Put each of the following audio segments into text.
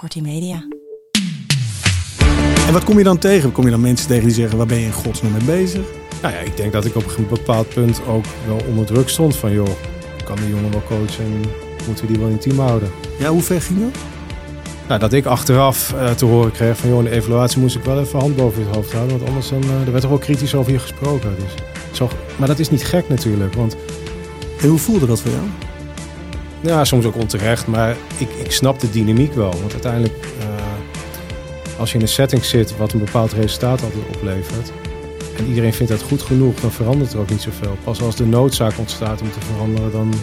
Kortie Media. En wat kom je dan tegen? Kom je dan mensen tegen die zeggen, waar ben je in godsnaam mee bezig? Nou ja, ik denk dat ik op een bepaald punt ook wel onder druk stond van joh, kan die jongen wel coachen en moeten we die wel in het team houden? Ja, hoe ver ging dat? Nou, dat ik achteraf uh, te horen kreeg van joh, in de evaluatie moest ik wel even hand boven het hoofd houden, want anders dan, uh, er werd toch wel kritisch over je gesproken. Dus, zo, maar dat is niet gek natuurlijk, want... En hoe voelde dat voor jou? Ja, soms ook onterecht, maar ik, ik snap de dynamiek wel. Want uiteindelijk, uh, als je in een setting zit wat een bepaald resultaat altijd oplevert, en iedereen vindt dat goed genoeg, dan verandert er ook niet zoveel. Pas als de noodzaak ontstaat om te veranderen, dan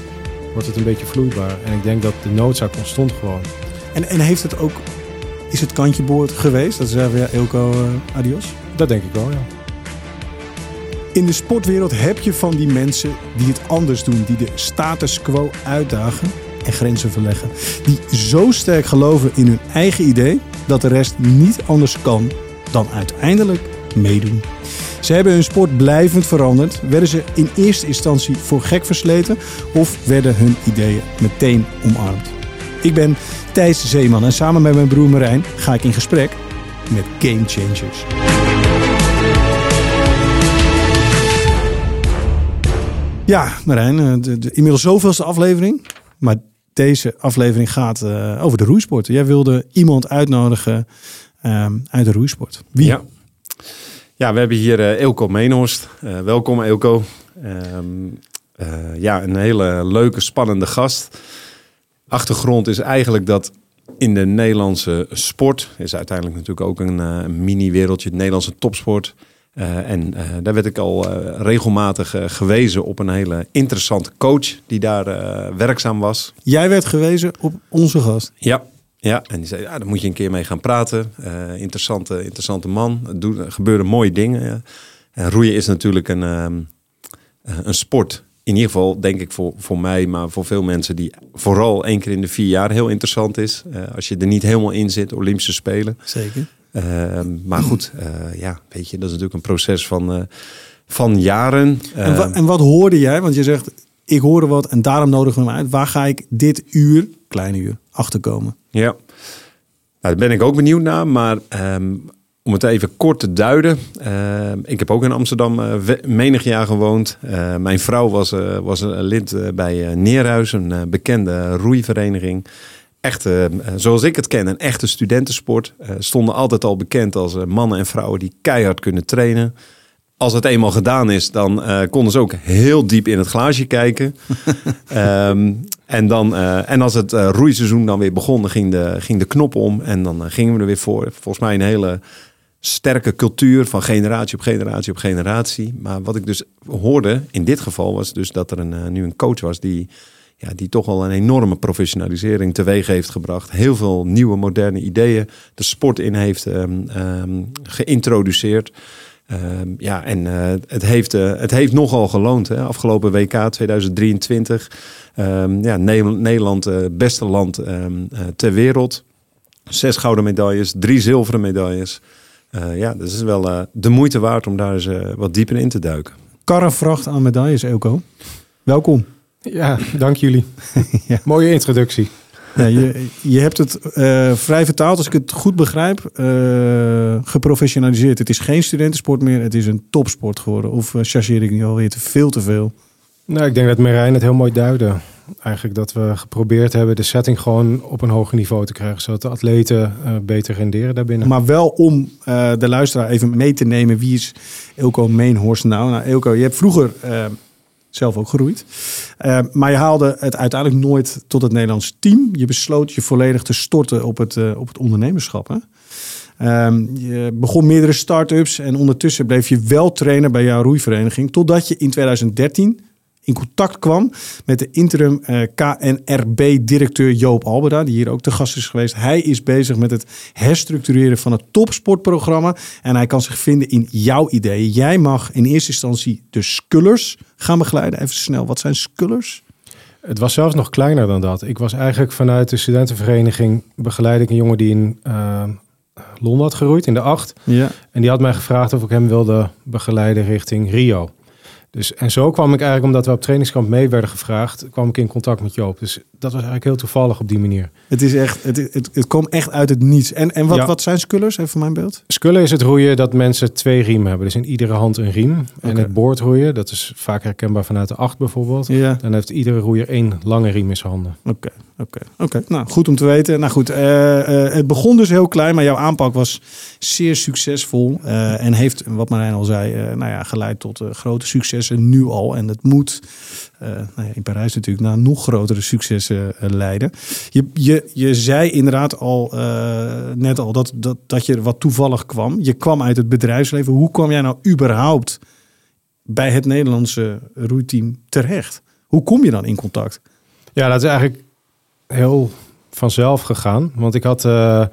wordt het een beetje vloeibaar. En ik denk dat de noodzaak ontstond gewoon. En, en heeft het ook, is het kantje boord geweest? Dat zeggen we ja, Elko uh, adios? Dat denk ik wel, ja. In de sportwereld heb je van die mensen die het anders doen, die de status quo uitdagen en grenzen verleggen. Die zo sterk geloven in hun eigen idee dat de rest niet anders kan dan uiteindelijk meedoen. Ze hebben hun sport blijvend veranderd. Werden ze in eerste instantie voor gek versleten of werden hun ideeën meteen omarmd? Ik ben Thijs Zeeman en samen met mijn broer Marijn ga ik in gesprek met Game Changers. Ja, Marijn, eh, de, de, inmiddels zoveelste aflevering. Maar deze aflevering gaat uh, over de roeisport. Jij wilde iemand uitnodigen um, uit de roeisport. Wie? Ja. ja, we hebben hier uh, Eelco Meenhorst. Welkom Eelco. Um, ja, een hele leuke, spannende gast. Achtergrond is eigenlijk dat in de Nederlandse sport... is uiteindelijk natuurlijk ook een, een mini-wereldje, het Nederlandse topsport... Uh, en uh, daar werd ik al uh, regelmatig gewezen op een hele interessante coach die daar werkzaam was. Jij werd gewezen op onze gast? Ja, ja. en die zei, ja, daar moet je een keer mee gaan praten. interessante, interessante man, er gebeuren mooie dingen. En roeien is natuurlijk een, um, een sport. In ieder geval denk ik voor, voor mij, maar voor veel mensen die vooral één keer in de vier jaar heel interessant is. als je er niet helemaal in zit, Olympische Spelen. Zeker. Uh, maar goed, uh, ja, weet je, dat is natuurlijk een proces van, uh, van jaren. En, wa en, wat hoorde jij? Want je zegt, ik hoorde wat en daarom nodigen we hem uit. Waar ga ik dit uur, klein uur, achterkomen? Ja, nou, daar ben ik ook benieuwd naar. Maar um, om het even kort te duiden. Ehm, ik heb ook in Amsterdam menig jaar gewoond. mijn vrouw was, was een lid bij Neerhuis, een bekende roeivereniging echt, uh, zoals ik het ken, een echte studentensport. Uh, stonden altijd al bekend als uh, mannen en vrouwen die keihard kunnen trainen. Als het eenmaal gedaan is, dan konden ze ook heel diep in het glaasje kijken. um, en, dan, en als het roeiseizoen dan weer begon, dan ging de, ging de knop om. En dan gingen we er weer voor. Volgens mij een hele sterke cultuur van generatie op generatie op generatie. Maar wat ik dus hoorde in dit geval was dus dat er een, nu een coach was die ja, die toch al een enorme professionalisering teweeg heeft gebracht. Heel veel nieuwe, moderne ideeën de sport in heeft um, um, geïntroduceerd. Um, ja, en uh, het, heeft, uh, het heeft nogal geloond. Hè. Afgelopen WK 2023. ja, Nederland, uh, beste land ter wereld. Zes gouden medailles, drie zilveren medailles. ja, dat is wel de moeite waard om daar eens wat dieper in te duiken. Karrevracht aan medailles, Elko. Welkom. Ja, dank jullie. ja. Mooie introductie. Ja, je, je hebt het uh, vrij vertaald, als ik het goed begrijp, uh, geprofessionaliseerd. Het is geen studentensport meer, het is een topsport geworden. Of uh, chargeer ik nu alweer te veel te veel? Nou, ik denk dat Marijn het heel mooi duidde. Eigenlijk dat we geprobeerd hebben de setting gewoon op een hoger niveau te krijgen. Zodat de atleten beter renderen daarbinnen. Maar wel om de luisteraar even mee te nemen. Wie is Ilko Meenhorst nou? Nou, Ilko, je hebt vroeger zelf ook geroeid. Uh, maar je haalde het uiteindelijk nooit tot het Nederlands team. Je besloot je volledig te storten op het, uh, op het ondernemerschap. Hè? Um, je begon meerdere start-ups en ondertussen bleef je wel trainen bij jouw roeivereniging. Totdat je in 2013 in contact kwam met de interim eh, KNRB-directeur Joop Albeda, die hier ook te gast is geweest. Hij is bezig met het herstructureren van het topsportprogramma en hij kan zich vinden in jouw ideeën. Jij mag in eerste instantie de Skullers gaan begeleiden. Even snel, wat zijn Skullers? Het was zelfs nog kleiner dan dat. Ik was eigenlijk vanuit de studentenvereniging begeleid ik een jongen die in uh, Londen had geroeid in de acht. Ja. En die had mij gevraagd of ik hem wilde begeleiden richting Rio. Dus, en zo kwam ik eigenlijk, omdat we op trainingskamp mee werden gevraagd, kwam ik in contact met Joop. Dus dat was eigenlijk heel toevallig op die manier. Het is echt, het, het, het kwam echt uit het niets. En, en wat, Ja. wat zijn scullers? Even mijn beeld. Skullen is het roeien dat mensen twee riemen hebben. Dus in iedere hand een riem. En het boordroeien, dat is vaak herkenbaar vanuit de acht bijvoorbeeld. Ja. Dan heeft iedere roeier één lange riem in zijn handen. Oké, oké, oké. Nou, goed om te weten. Nou goed, eh, eh, het begon dus heel klein, maar jouw aanpak was zeer succesvol. eh, en heeft, wat Marijn al zei, nou ja, geleid tot grote successen nu al. En het moet nou ja, in Parijs natuurlijk naar nog grotere successen eh, leiden. Je, je, je zei inderdaad al eh, net al dat, dat, dat je wat toevallig kwam. Je kwam uit het bedrijfsleven. Hoe kwam jij nou überhaupt bij het Nederlandse roeiteam terecht? Hoe kom je dan in contact? Ja, dat is eigenlijk heel vanzelf gegaan. Want ik had eh,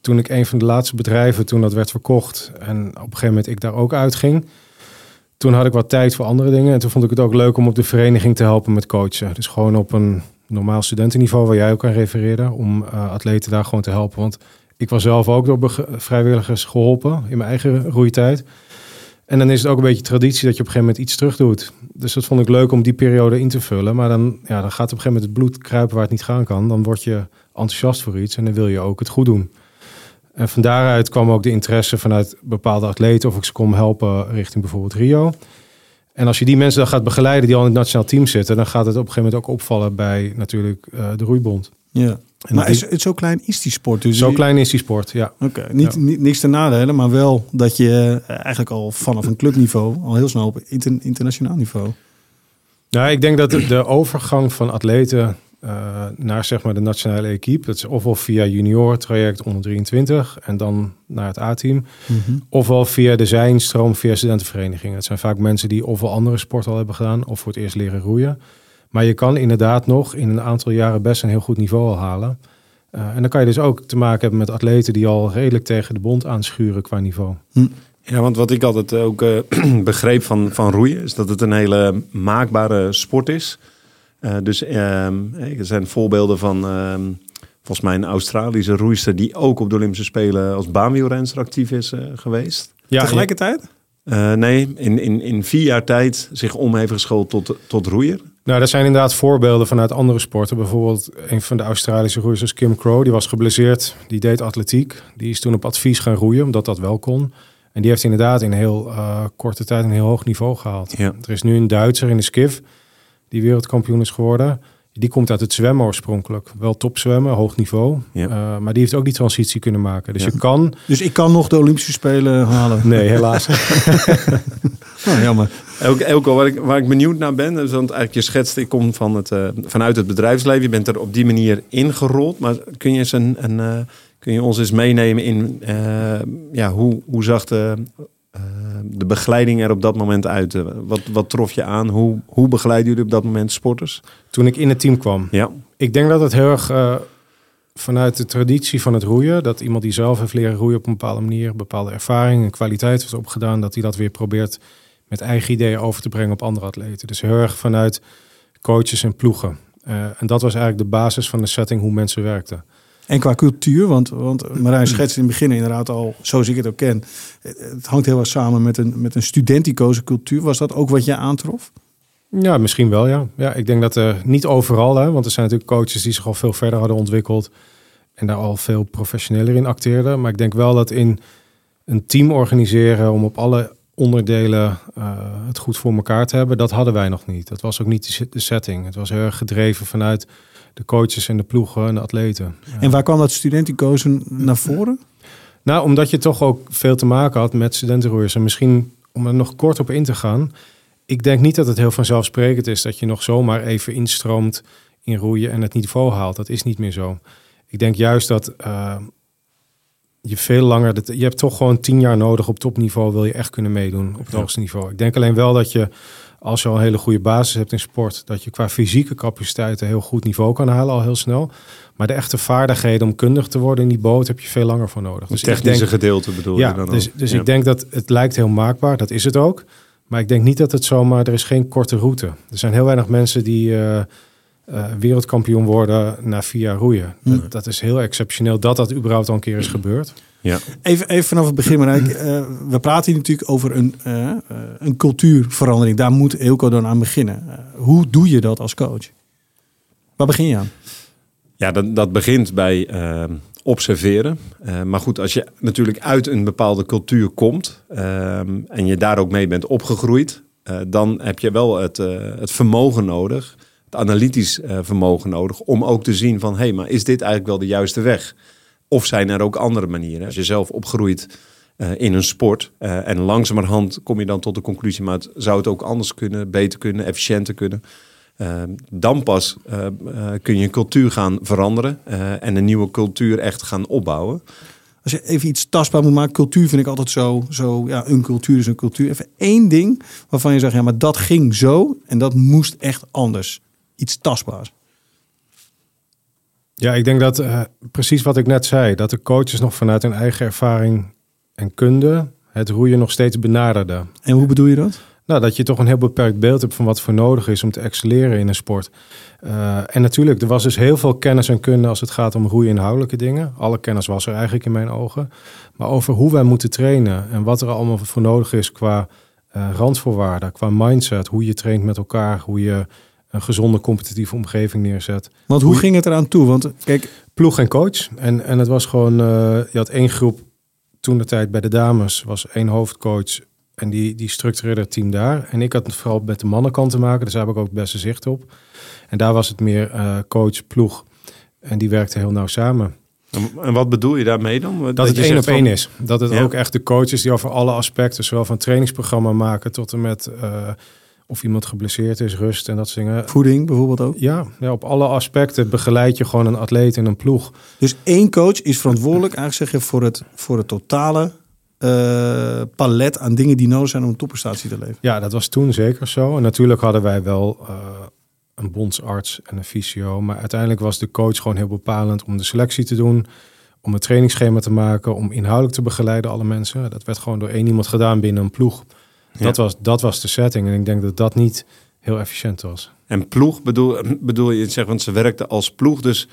toen ik een van de laatste bedrijven, toen dat werd verkocht en op een gegeven moment ik daar ook uitging. Toen had ik wat tijd voor andere dingen. En toen vond ik het ook leuk om op de vereniging te helpen met coachen. Dus gewoon op een normaal studentenniveau, waar jij ook aan refereerde, om eh, atleten daar gewoon te helpen. Want ik was zelf ook door vrijwilligers geholpen in mijn eigen roeitijd. En dan is het ook een beetje traditie dat je op een gegeven moment iets terug doet. Dus dat vond ik leuk om die periode in te vullen. Maar dan, ja, dan gaat op een gegeven moment het bloed kruipen waar het niet gaan kan. Dan word je enthousiast voor iets en dan wil je ook het goed doen. En van daaruit kwam ook de interesse vanuit bepaalde atleten of ik ze kon helpen richting bijvoorbeeld Rio. En als je die mensen dan gaat begeleiden die al in het nationaal team zitten, dan gaat het op een gegeven moment ook opvallen bij natuurlijk eh, de roeibond. Ja. En maar is, het zo klein is die sport dus? Zo klein is die sport, ja. Oké, niet, Ja. niet, niks te nadelen, maar wel dat je eh, eigenlijk al vanaf een clubniveau al heel snel op inter- internationaal niveau. Nou, ik denk dat de overgang van atleten eh, naar zeg maar de nationale equipe, dat is ofwel via junior traject onder 23 en dan naar het A-team, ofwel via de zijnstroom via studentenverenigingen. Het zijn vaak mensen die ofwel andere sport al hebben gedaan of voor het eerst leren roeien. Maar je kan inderdaad nog in een aantal jaren best een heel goed niveau al halen. Eh, en dan kan je dus ook te maken hebben met atleten die al redelijk tegen de bond aanschuren qua niveau. Ja, want wat ik altijd ook eh, begreep van, van roeien, is dat het een hele maakbare sport is. Eh, dus ehm, er zijn voorbeelden van ehm, volgens mij een Australische roeister die ook op de Olympische Spelen als baanwielrenster actief is eh, geweest. Ja, Tegelijkertijd? Eh, nee, in, in, in vier jaar tijd zich om heeft geschoold tot, tot roeier. Nou, dat zijn inderdaad voorbeelden vanuit andere sporten. Bijvoorbeeld een van de Australische roeiers, Kim Crow, die was geblesseerd. Die deed atletiek. Die is toen op advies gaan roeien, omdat dat wel kon. En die heeft inderdaad in heel eh, korte tijd een heel hoog niveau gehaald. Ja. Er is nu een Duitser in de skif die wereldkampioen is geworden. Die komt uit het zwemmen oorspronkelijk. Wel topzwemmen, hoog niveau. Ja. Eh, maar die heeft ook die transitie kunnen maken. Dus Ja. je kan... Dus ik kan nog de Olympische Spelen halen. Nee, helaas. Oh, jammer. Elke, Elko, waar ik, waar ik benieuwd naar ben, is want eigenlijk je schetst, ik kom van het, eh, vanuit het bedrijfsleven, je bent er op die manier ingerold. Maar kun je, eens een, een, eh, kun je ons eens meenemen in eh, ja, hoe, hoe zag de, de begeleiding er op dat moment uit? Eh, wat, wat trof je aan? Hoe, hoe begeleiden jullie op dat moment sporters? toen ik in het team kwam. Ja, Ik denk dat het heel erg eh, vanuit de traditie van het roeien, dat iemand die zelf heeft leren roeien op een bepaalde manier, bepaalde ervaring en kwaliteit heeft opgedaan, dat hij dat weer probeert met eigen ideeën over te brengen op andere atleten. Dus heel erg vanuit coaches en ploegen. Eh, en dat was eigenlijk de basis van de setting hoe mensen werkten. En qua cultuur, want, want Marijn schetst in het begin inderdaad al, zoals ik het ook ken, het hangt heel erg samen met een, met een studenticoze cultuur. Was dat ook wat je aantrof? Ja, misschien wel, ja. Ja, ik denk dat er niet overal, hè, want er zijn natuurlijk coaches die zich al veel verder hadden ontwikkeld en daar al veel professioneler in acteerden. Maar ik denk wel dat in een team organiseren om op alle onderdelen eh, het goed voor elkaar te hebben, dat hadden wij nog niet. Dat was ook niet de setting. Het was heel erg gedreven vanuit de coaches en de ploegen en de atleten. Ja. En waar kwam dat studenticoze naar voren? Nou, omdat je toch ook veel te maken had met studentenroeiers. En misschien om er nog kort op in te gaan. Ik denk niet dat het heel vanzelfsprekend is dat je nog zomaar even instroomt in roeien en het niveau haalt. Dat is niet meer zo. Ik denk juist dat, eh, je veel langer. dat- Je hebt toch gewoon tien jaar nodig op topniveau. Wil je echt kunnen meedoen op het Ja. hoogste niveau. Ik denk alleen wel dat je, als je al een hele goede basis hebt in sport, dat je qua fysieke capaciteit een heel goed niveau kan halen al heel snel. Maar de echte vaardigheden om kundig te worden in die boot heb je veel langer voor nodig. Het Dus ik technische denk, gedeelte bedoel ja, je dan dus, ook? dus Ja. ik denk dat het lijkt heel maakbaar. Dat is het ook. Maar ik denk niet dat het zomaar... Er is geen korte route. Er zijn heel weinig mensen die eh, eh, wereldkampioen worden na vier jaar roeien. Dat, dat is heel exceptioneel dat dat überhaupt al een keer is gebeurd. Ja. Even, even vanaf het begin, Marijk. Eh, we praten hier natuurlijk over een, eh, een cultuurverandering. Daar moet Eelco dan aan beginnen. Hoe doe je dat als coach? Waar begin je aan? Ja, dat, dat begint bij observeren. Eh, maar goed, als je natuurlijk uit een bepaalde cultuur komt ehm, en je daar ook mee bent opgegroeid, eh, dan heb je wel het, eh, het vermogen nodig, analytisch eh, vermogen nodig, om ook te zien van, hé, hey, maar is dit eigenlijk wel de juiste weg? Of zijn er ook andere manieren? Als je zelf opgroeit eh, in een sport eh, en langzamerhand kom je dan tot de conclusie, maar het, zou het ook anders kunnen, beter kunnen, efficiënter kunnen? Uh, dan pas kun je een cultuur gaan veranderen en een nieuwe cultuur echt gaan opbouwen. Als je even iets tastbaar moet maken, cultuur vind ik altijd zo, zo ja, een cultuur is een cultuur. Even één ding waarvan je zegt, ja, maar dat ging zo en dat moest echt anders. Iets tastbaars. Ja, ik denk dat uh, precies wat ik net zei, dat de coaches nog vanuit hun eigen ervaring en kunde het roeien nog steeds benaderden. En hoe bedoel je dat? Nou, dat je toch een heel beperkt beeld hebt van wat voor nodig is om te excelleren in een sport. Uh, en natuurlijk, er was dus heel veel kennis en kunde als het gaat om roeien inhoudelijke dingen. Alle kennis was er eigenlijk in mijn ogen. Maar over hoe wij moeten trainen en wat er allemaal voor nodig is qua uh, randvoorwaarden, qua mindset, hoe je traint met elkaar, hoe je een gezonde competitieve omgeving neerzet. Want hoe, hoe ging het eraan toe? Want kijk, ploeg en coach. En, en het was gewoon, uh, je had één groep toen de tijd bij de dames, was één hoofdcoach en die, die structureerde het team daar. En ik had het vooral met de mannenkant te maken, dus daar heb ik ook het beste zicht op. En daar was het meer uh, coach, ploeg. En die werkte heel nauw samen. En wat bedoel je daarmee dan? Dat, dat het één op één is. Dat het ja. ook echt de coaches die over alle aspecten, zowel van trainingsprogramma maken tot en met uh, of iemand geblesseerd is, rust en dat soort dingen. Voeding bijvoorbeeld ook? Ja, ja, op alle aspecten begeleid je gewoon een atleet in een ploeg. Dus één coach is verantwoordelijk, eigenlijk zeg je, voor het, voor het totale uh, palet aan dingen die nodig zijn om een topprestatie te leveren. Ja, dat was toen zeker zo. En natuurlijk hadden wij wel uh, een bondsarts en een fysio. Maar uiteindelijk was de coach gewoon heel bepalend om de selectie te doen. Om een trainingsschema te maken. Om inhoudelijk te begeleiden alle mensen. Dat werd gewoon door één iemand gedaan binnen een ploeg. Dat, was, dat was de setting. En ik denk dat dat niet heel efficiënt was. En ploeg bedoel, bedoel je, zeg, want ze werkten als ploeg. Dus,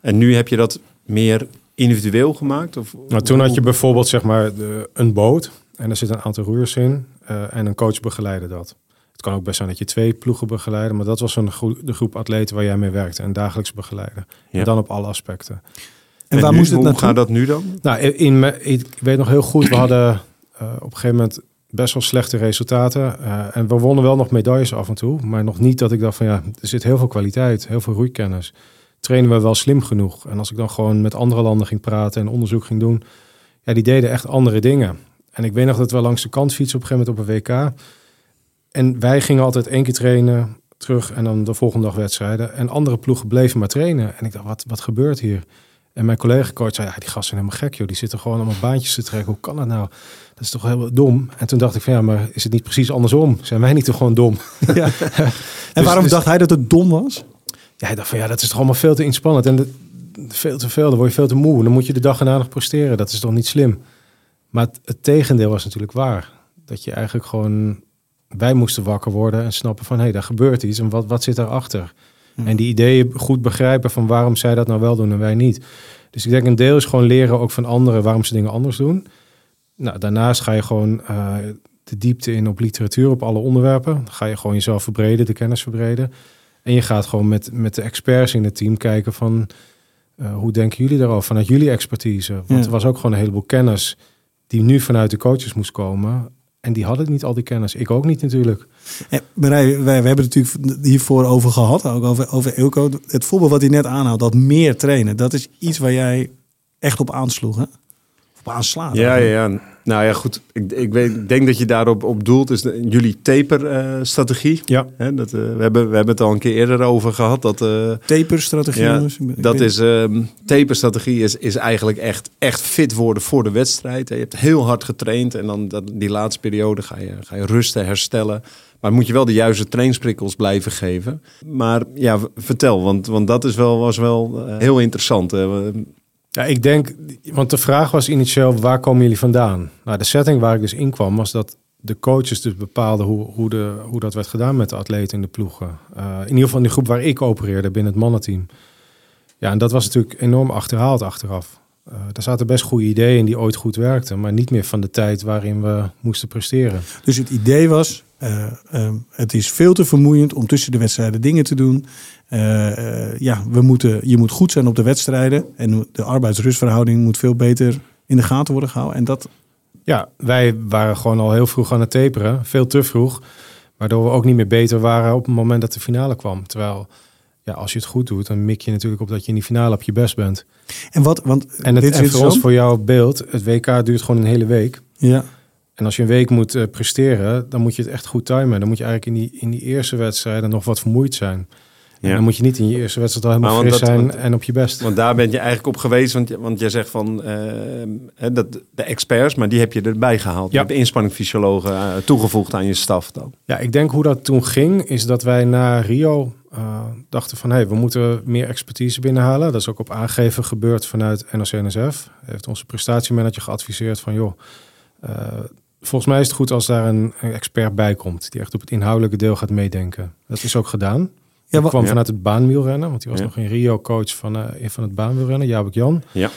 en nu heb je dat meer individueel gemaakt? Of, nou, toen had je bijvoorbeeld zeg maar de, een boot en er zit een aantal roeiers in uh, en een coach begeleidde dat. Het kan ook best zijn dat je twee ploegen begeleiden, maar dat was een gro de groep atleten waar jij mee werkte en dagelijks begeleiden. Ja. En dan op alle aspecten. En, en waar nu, moest het hoe gaat dat nu dan? Nou, in, in, ik weet nog heel goed, we hadden uh, op een gegeven moment best wel slechte resultaten. Uh, en we wonnen wel nog medailles af en toe, maar nog niet dat ik dacht van ja, er zit heel veel kwaliteit, heel veel roeikennis trainen we wel slim genoeg. En als ik dan gewoon met andere landen ging praten en onderzoek ging doen, ja, die deden echt andere dingen. En ik weet nog dat we langs de kant fietsen op een gegeven moment op een WK. En wij gingen altijd één keer trainen, terug en dan de volgende dag wedstrijden. En andere ploegen bleven maar trainen. En ik dacht, wat, wat gebeurt hier? En mijn collega-coach zei, ja, die gasten zijn helemaal gek, joh. Die zitten gewoon allemaal baantjes te trekken. Hoe kan dat nou? Dat is toch heel dom? En toen dacht ik van, ja, maar is het niet precies andersom? Zijn wij niet toch gewoon dom? Ja. en dus, waarom dus, dacht hij dat het dom was? Ja, hij dacht van ja, dat is toch allemaal veel te inspannend. En veel te veel, dan word je veel te moe. Dan moet je de dag erna nog presteren. Dat is toch niet slim? Maar het, het, tegendeel was natuurlijk waar. Dat je eigenlijk gewoon... Wij moesten wakker worden en snappen van... hé, hey, daar gebeurt iets en wat, wat zit daarachter? Hmm. En die ideeën goed begrijpen van waarom zij dat nou wel doen en wij niet. Dus ik denk een deel is gewoon leren ook van anderen... waarom ze dingen anders doen. Nou, daarnaast ga je gewoon uh, de diepte in op literatuur, op alle onderwerpen. Dan ga je gewoon jezelf verbreden, de kennis verbreden. En je gaat gewoon met, met de experts in het team kijken van... Uh, hoe denken jullie daarover? Vanuit jullie expertise. Want ja. er was ook gewoon een heleboel kennis... die nu vanuit de coaches moest komen. En die hadden niet al die kennis. Ik ook niet natuurlijk. Wij, we hebben het natuurlijk hiervoor over gehad. Ook over, over Eelco. Het voorbeeld wat hij net aanhaalt. Dat meer trainen. Dat is iets waar jij echt op aansloeg. Hè? Op aanslaan. Ja, ja, ja. Nou ja, goed. Ik, ik, weet, ik denk dat je daarop op doelt. Is de, jullie taper-strategie. Ja. Dat, eh, we, hebben, we hebben het al een keer eerder over gehad. Dat, eh, Taper-strategie, ja, jongens. Dat is, ehm taper-strategie is, is eigenlijk echt, echt fit worden voor de wedstrijd. Je hebt heel hard getraind en dan dat, die laatste periode ga je, ga je rusten, herstellen. Maar moet je wel de juiste trainsprikkels blijven geven. Maar ja, vertel, want, want dat is wel, was wel eh, heel interessant. Ja, ik denk, want de vraag was initieel, waar komen jullie vandaan? Nou, de setting waar ik dus in kwam, was dat de coaches dus bepaalden hoe, hoe, de, hoe dat werd gedaan met de atleten in de ploegen. Eh, in ieder geval in de groep waar ik opereerde binnen het mannenteam. Ja, en dat was natuurlijk enorm achterhaald achteraf. Eh er zaten best goede ideeën in die ooit goed werkten, maar niet meer van de tijd waarin we moesten presteren. Dus het idee was, eh, ehm, het is veel te vermoeiend om tussen de wedstrijden dingen te doen. Eh, ja, we moeten, je moet goed zijn op de wedstrijden. En de arbeidsrustverhouding moet veel beter in de gaten worden gehouden. En dat, Ja, wij waren gewoon al heel vroeg aan het taperen, veel te vroeg. Waardoor we ook niet meer beter waren op het moment dat de finale kwam. Terwijl, ja, als je het goed doet, dan mik je natuurlijk op dat je in die finale op je best bent. en wat, want En, het, dit is en voor ons, voor jouw beeld, het WK duurt gewoon een hele week. Ja, En als je een week moet eh, presteren, dan moet je het echt goed timen. Dan moet je eigenlijk in die, in die eerste wedstrijden nog wat vermoeid zijn. Ja. dan moet je niet in je eerste wedstrijd al helemaal fris dat- zijn want- en op je best. Want daar ben je eigenlijk op geweest, want, want jij zegt van eh, dat, de experts, maar die heb je erbij gehaald. Je hebt inspanningfysiologen eh, toegevoegd aan je staf dan. Ja, ik denk hoe dat toen ging, is dat wij na Rio eh, dachten van... hé, hey, we moeten meer expertise binnenhalen. Dat is ook op aangeven gebeurd vanuit NOC-NSF. Heeft onze prestatiemanager geadviseerd van... joh, eh, volgens mij is het goed als daar een, een expert bij komt... die echt op het inhoudelijke deel gaat meedenken. Dat is ook gedaan. Ja, Ja, wa- kwam ja. vanuit het baanwielrennen, want die was Ja. nog in Rio coach van, eh, van het baanwielrennen, Jabek Jan. Ja,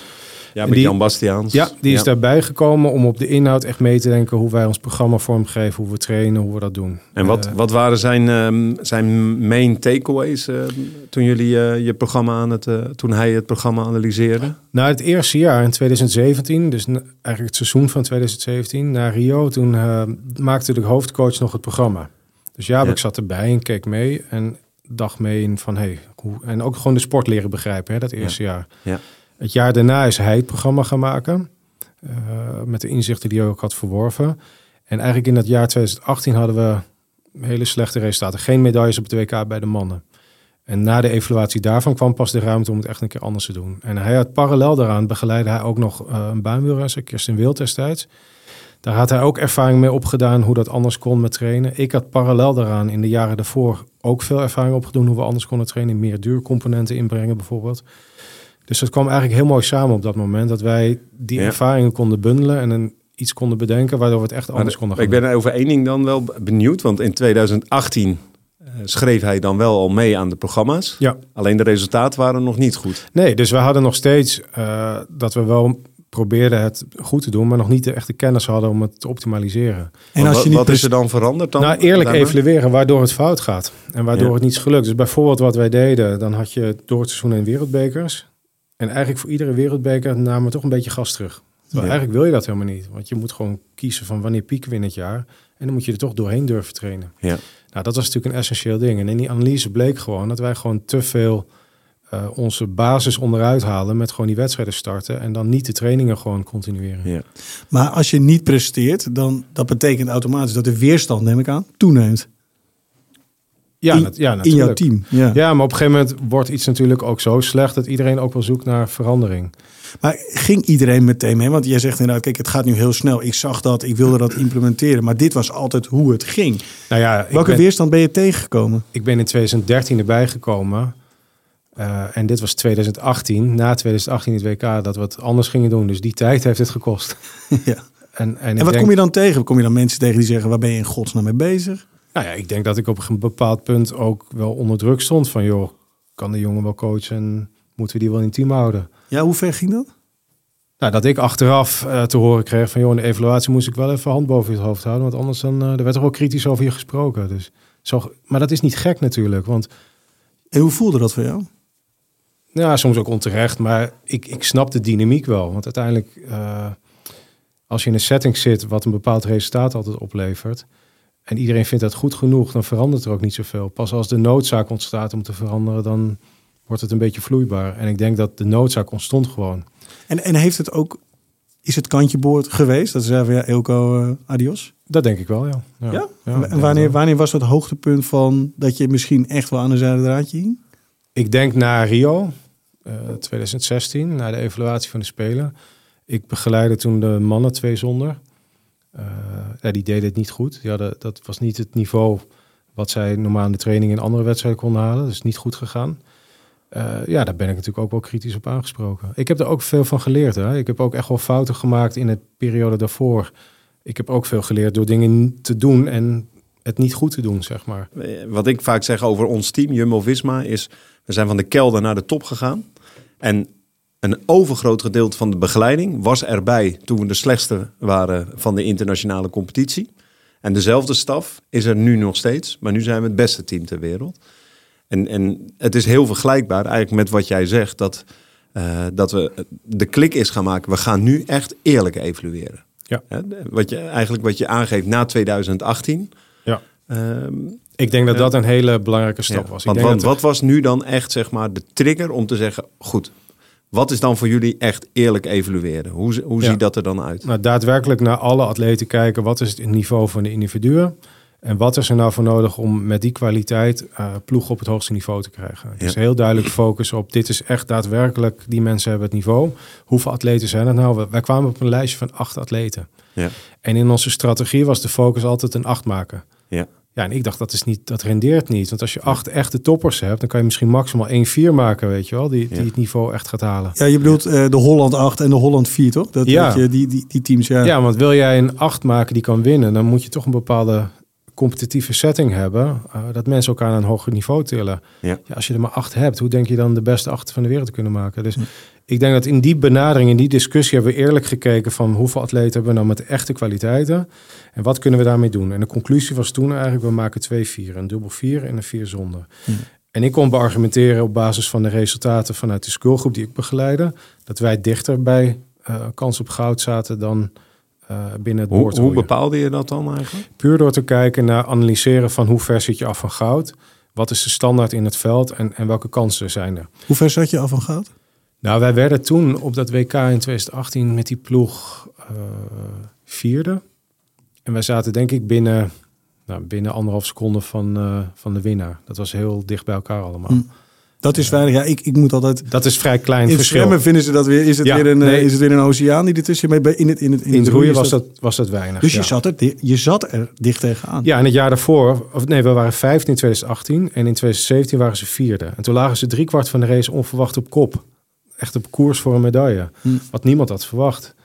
ja met die- Jan Bastiaans. Ja, die is daarbij gekomen om op de inhoud echt mee te denken hoe wij ons programma vormgeven, hoe we trainen, hoe we dat doen. En wat, Eh, wat waren zijn, ehm, zijn main takeaways eh, toen jullie eh, je programma aan het, toen hij het programma analyseerde? Na het eerste jaar in 2017, dus na- eigenlijk het seizoen van 2017, naar Rio, toen eh, maakte de hoofdcoach nog het programma. Dus ja, Ja. ik zat erbij en keek mee en dacht mee in van hey, hoe, en ook gewoon de sport leren begrijpen, hè, dat eerste jaar. Ja. Het jaar daarna is hij het programma gaan maken, eh, met de inzichten die hij ook had verworven. En eigenlijk in dat jaar 2018 hadden we hele slechte resultaten. Geen medailles op het WK bij de mannen. En na de evaluatie daarvan kwam pas de ruimte om het echt een keer anders te doen. En hij had parallel daaraan begeleidde hij ook nog eh, een baanwielrenster, Kirsten Wild destijds. Daar had hij ook ervaring mee opgedaan hoe dat anders kon met trainen. Ik had parallel daaraan in de jaren daarvoor ook veel ervaring opgedaan hoe we anders konden trainen. Meer duurcomponenten inbrengen bijvoorbeeld. Dus dat kwam eigenlijk heel mooi samen op dat moment. Dat wij die Ja. ervaringen konden bundelen en een, iets konden bedenken waardoor we het echt anders konden gaan ik ben over één ding dan wel benieuwd, want in 2018 eh, schreef hij dan wel al mee aan de programma's. Ja. Alleen de resultaten waren nog niet goed. Nee, dus we hadden nog steeds eh, dat we wel probeerden het goed te doen, maar nog niet de echte kennis hadden om het te optimaliseren. en als wat, je niet wat is er dan veranderd dan? nou, eerlijk evalueren waardoor het fout gaat en waardoor Ja. het niet is gelukt. Dus bijvoorbeeld wat wij deden, dan had je door het seizoen een wereldbekers. En eigenlijk voor iedere wereldbeker namen we toch een beetje gas terug. Ja. eigenlijk wil je dat helemaal niet. Want je moet gewoon kiezen van wanneer pieken we in het jaar. En dan moet je er toch doorheen durven trainen. Ja. Nou, dat was natuurlijk een essentieel ding. En in die analyse bleek gewoon dat wij gewoon te veel eh, onze basis onderuit halen met gewoon die wedstrijden starten. En dan niet de trainingen gewoon continueren. Ja. Maar als je niet presteert, dan dat betekent automatisch dat de weerstand, neem ik aan, toeneemt. Ja, in, ja in jouw natuurlijk. team. Ja. Ja, maar op een gegeven moment wordt iets natuurlijk ook zo slecht dat iedereen ook wel zoekt naar verandering. Maar ging iedereen meteen mee? Want jij zegt inderdaad, kijk, het gaat nu heel snel. Ik zag dat, ik wilde dat implementeren. Maar dit was altijd hoe het ging. Nou ja, Welke ben, weerstand ben je tegengekomen? ik ben in 2013 erbij gekomen. Eh, en dit was 2018, na 2018 het WK, dat we het anders gingen doen. Dus die tijd heeft het gekost. ja. En, en, En wat denk, kom je dan tegen? Kom je dan mensen tegen die zeggen, waar ben je in godsnaam mee bezig? Nou ja, ik denk dat ik op een bepaald punt ook wel onder druk stond. Van joh, kan de jongen wel coachen en moeten we die wel in team houden? Ja, hoe ver ging dat? Nou, dat ik achteraf eh, te horen kreeg van joh, in de evaluatie moest ik wel even hand boven het hoofd houden. Want anders dan, eh, er werd er ook kritisch over je gesproken. Dus, zo, maar dat is niet gek natuurlijk. Want En hoe voelde dat voor jou? Ja, soms ook onterecht, maar ik, ik snap de dynamiek wel. Want uiteindelijk, eh, als je in een setting zit wat een bepaald resultaat altijd oplevert, en iedereen vindt dat goed genoeg, dan verandert er ook niet zoveel. Pas als de noodzaak ontstaat om te veranderen, dan wordt het een beetje vloeibaar. En ik denk dat de noodzaak ontstond gewoon. En, en heeft het ook is het kantje boord geweest? Dat ze zeggen van ja, Elko, eh, adios. Dat denk ik wel, ja. Ja? en wanneer, wanneer was het hoogtepunt van dat je misschien echt wel aan een zijde draadje hing? Ik denk na Rio, 2016, na de evaluatie van de Spelen. Ik begeleidde toen de mannen twee zonder. Eh, ja, die deden het niet goed. Die hadden, dat was niet het niveau wat zij normaal in de training in andere wedstrijden konden halen. Dus niet goed gegaan. Eh, ja, daar ben ik natuurlijk ook wel kritisch op aangesproken. Ik heb er ook veel van geleerd. Hè. Ik heb ook echt wel fouten gemaakt in de periode daarvoor. Ik heb ook veel geleerd door dingen te doen en het niet goed te doen, zeg maar. Eh, Wat ik vaak zeg over ons team, Jumbo-Visma, is... we zijn van de kelder naar de top gegaan. En een overgroot gedeelte van de begeleiding was erbij... toen we de slechtste waren van de internationale competitie. En dezelfde staf is er nu nog steeds. Maar nu zijn we het beste team ter wereld. En, en het is heel vergelijkbaar eigenlijk met wat jij zegt... dat, eh, dat we de klik is gaan maken. We gaan nu echt eerlijk evalueren. Ja. Wat je, eigenlijk wat je aangeeft na 2018... Ja. Ehm, Ik denk dat Ja. dat een hele belangrijke stap ja, was. Ik Want, denk want dat wat was nu dan echt zeg maar de trigger om te zeggen, goed, wat is dan voor jullie echt eerlijk evalueren? Hoe, hoe Ja. ziet dat er dan uit? nou, daadwerkelijk naar alle atleten kijken. Wat is het niveau van de individuen? En wat is er nou voor nodig om met die kwaliteit eh ploeg op het hoogste niveau te krijgen? Dus heel duidelijk focussen op dit is echt daadwerkelijk, die mensen hebben het niveau. Hoeveel atleten zijn er nou? Wij kwamen op een lijstje van acht atleten. Ja. En in onze strategie was de focus altijd een acht maken. Ja. Ja, en ik dacht, dat, is niet, dat rendeert niet. Want als je acht echte toppers hebt, dan kan je misschien maximaal 1-4 maken, weet je wel, die, die Ja. het niveau echt gaat halen. Ja, je bedoelt eh, de Holland 8 en de Holland 4, toch? Dat, Ja. dat je, die, die, die teams, ja. Ja, want wil jij een 8 maken die kan winnen, dan moet je toch een bepaalde competitieve setting hebben. eh, dat mensen elkaar naar een hoger niveau tillen. Ja. Ja, als je er maar acht hebt, hoe denk je dan de beste acht van de wereld te kunnen maken? Dus ik denk dat in die benadering, in die discussie, hebben we eerlijk gekeken van hoeveel atleten hebben we nou met echte kwaliteiten en wat kunnen we daarmee doen? En de conclusie was toen eigenlijk, we maken twee vier, een dubbel vier en een vier zonder. En ik kon beargumenteren op basis van de resultaten vanuit de schoolgroep die ik begeleide, dat wij dichter bij eh, kans op goud zaten dan eh, binnen het Hoe, boord. hoe bepaalde je dat dan eigenlijk? Puur door te kijken naar analyseren van hoe ver zit je af van goud. Wat is de standaard in het veld en, en welke kansen zijn er? Hoe ver zat je af van goud? Nou, wij werden toen op dat WK in 2018 met die ploeg eh, vierde. En wij zaten denk ik binnen, nou, binnen anderhalf seconde van, eh, van de winnaar. Dat was heel dicht bij elkaar allemaal. Hm. Dat is weinig. Ja, ik, ik moet altijd... Dat is vrij klein In verschil. zwemmen vinden ze dat weer. Is het, Ja, weer, een, eh, nee. is het weer een oceaan die ertussen? Bij- In het, in het, in het roeien was dat, was dat weinig. Dus je, zat er, je zat er dicht tegenaan. Ja, en het jaar daarvoor, of nee, we waren vijfde in 2018 en in 2017 waren ze vierde. En toen lagen ze driekwart van de race onverwacht op kop. Echt op koers voor een medaille. Hm. Wat niemand had verwacht.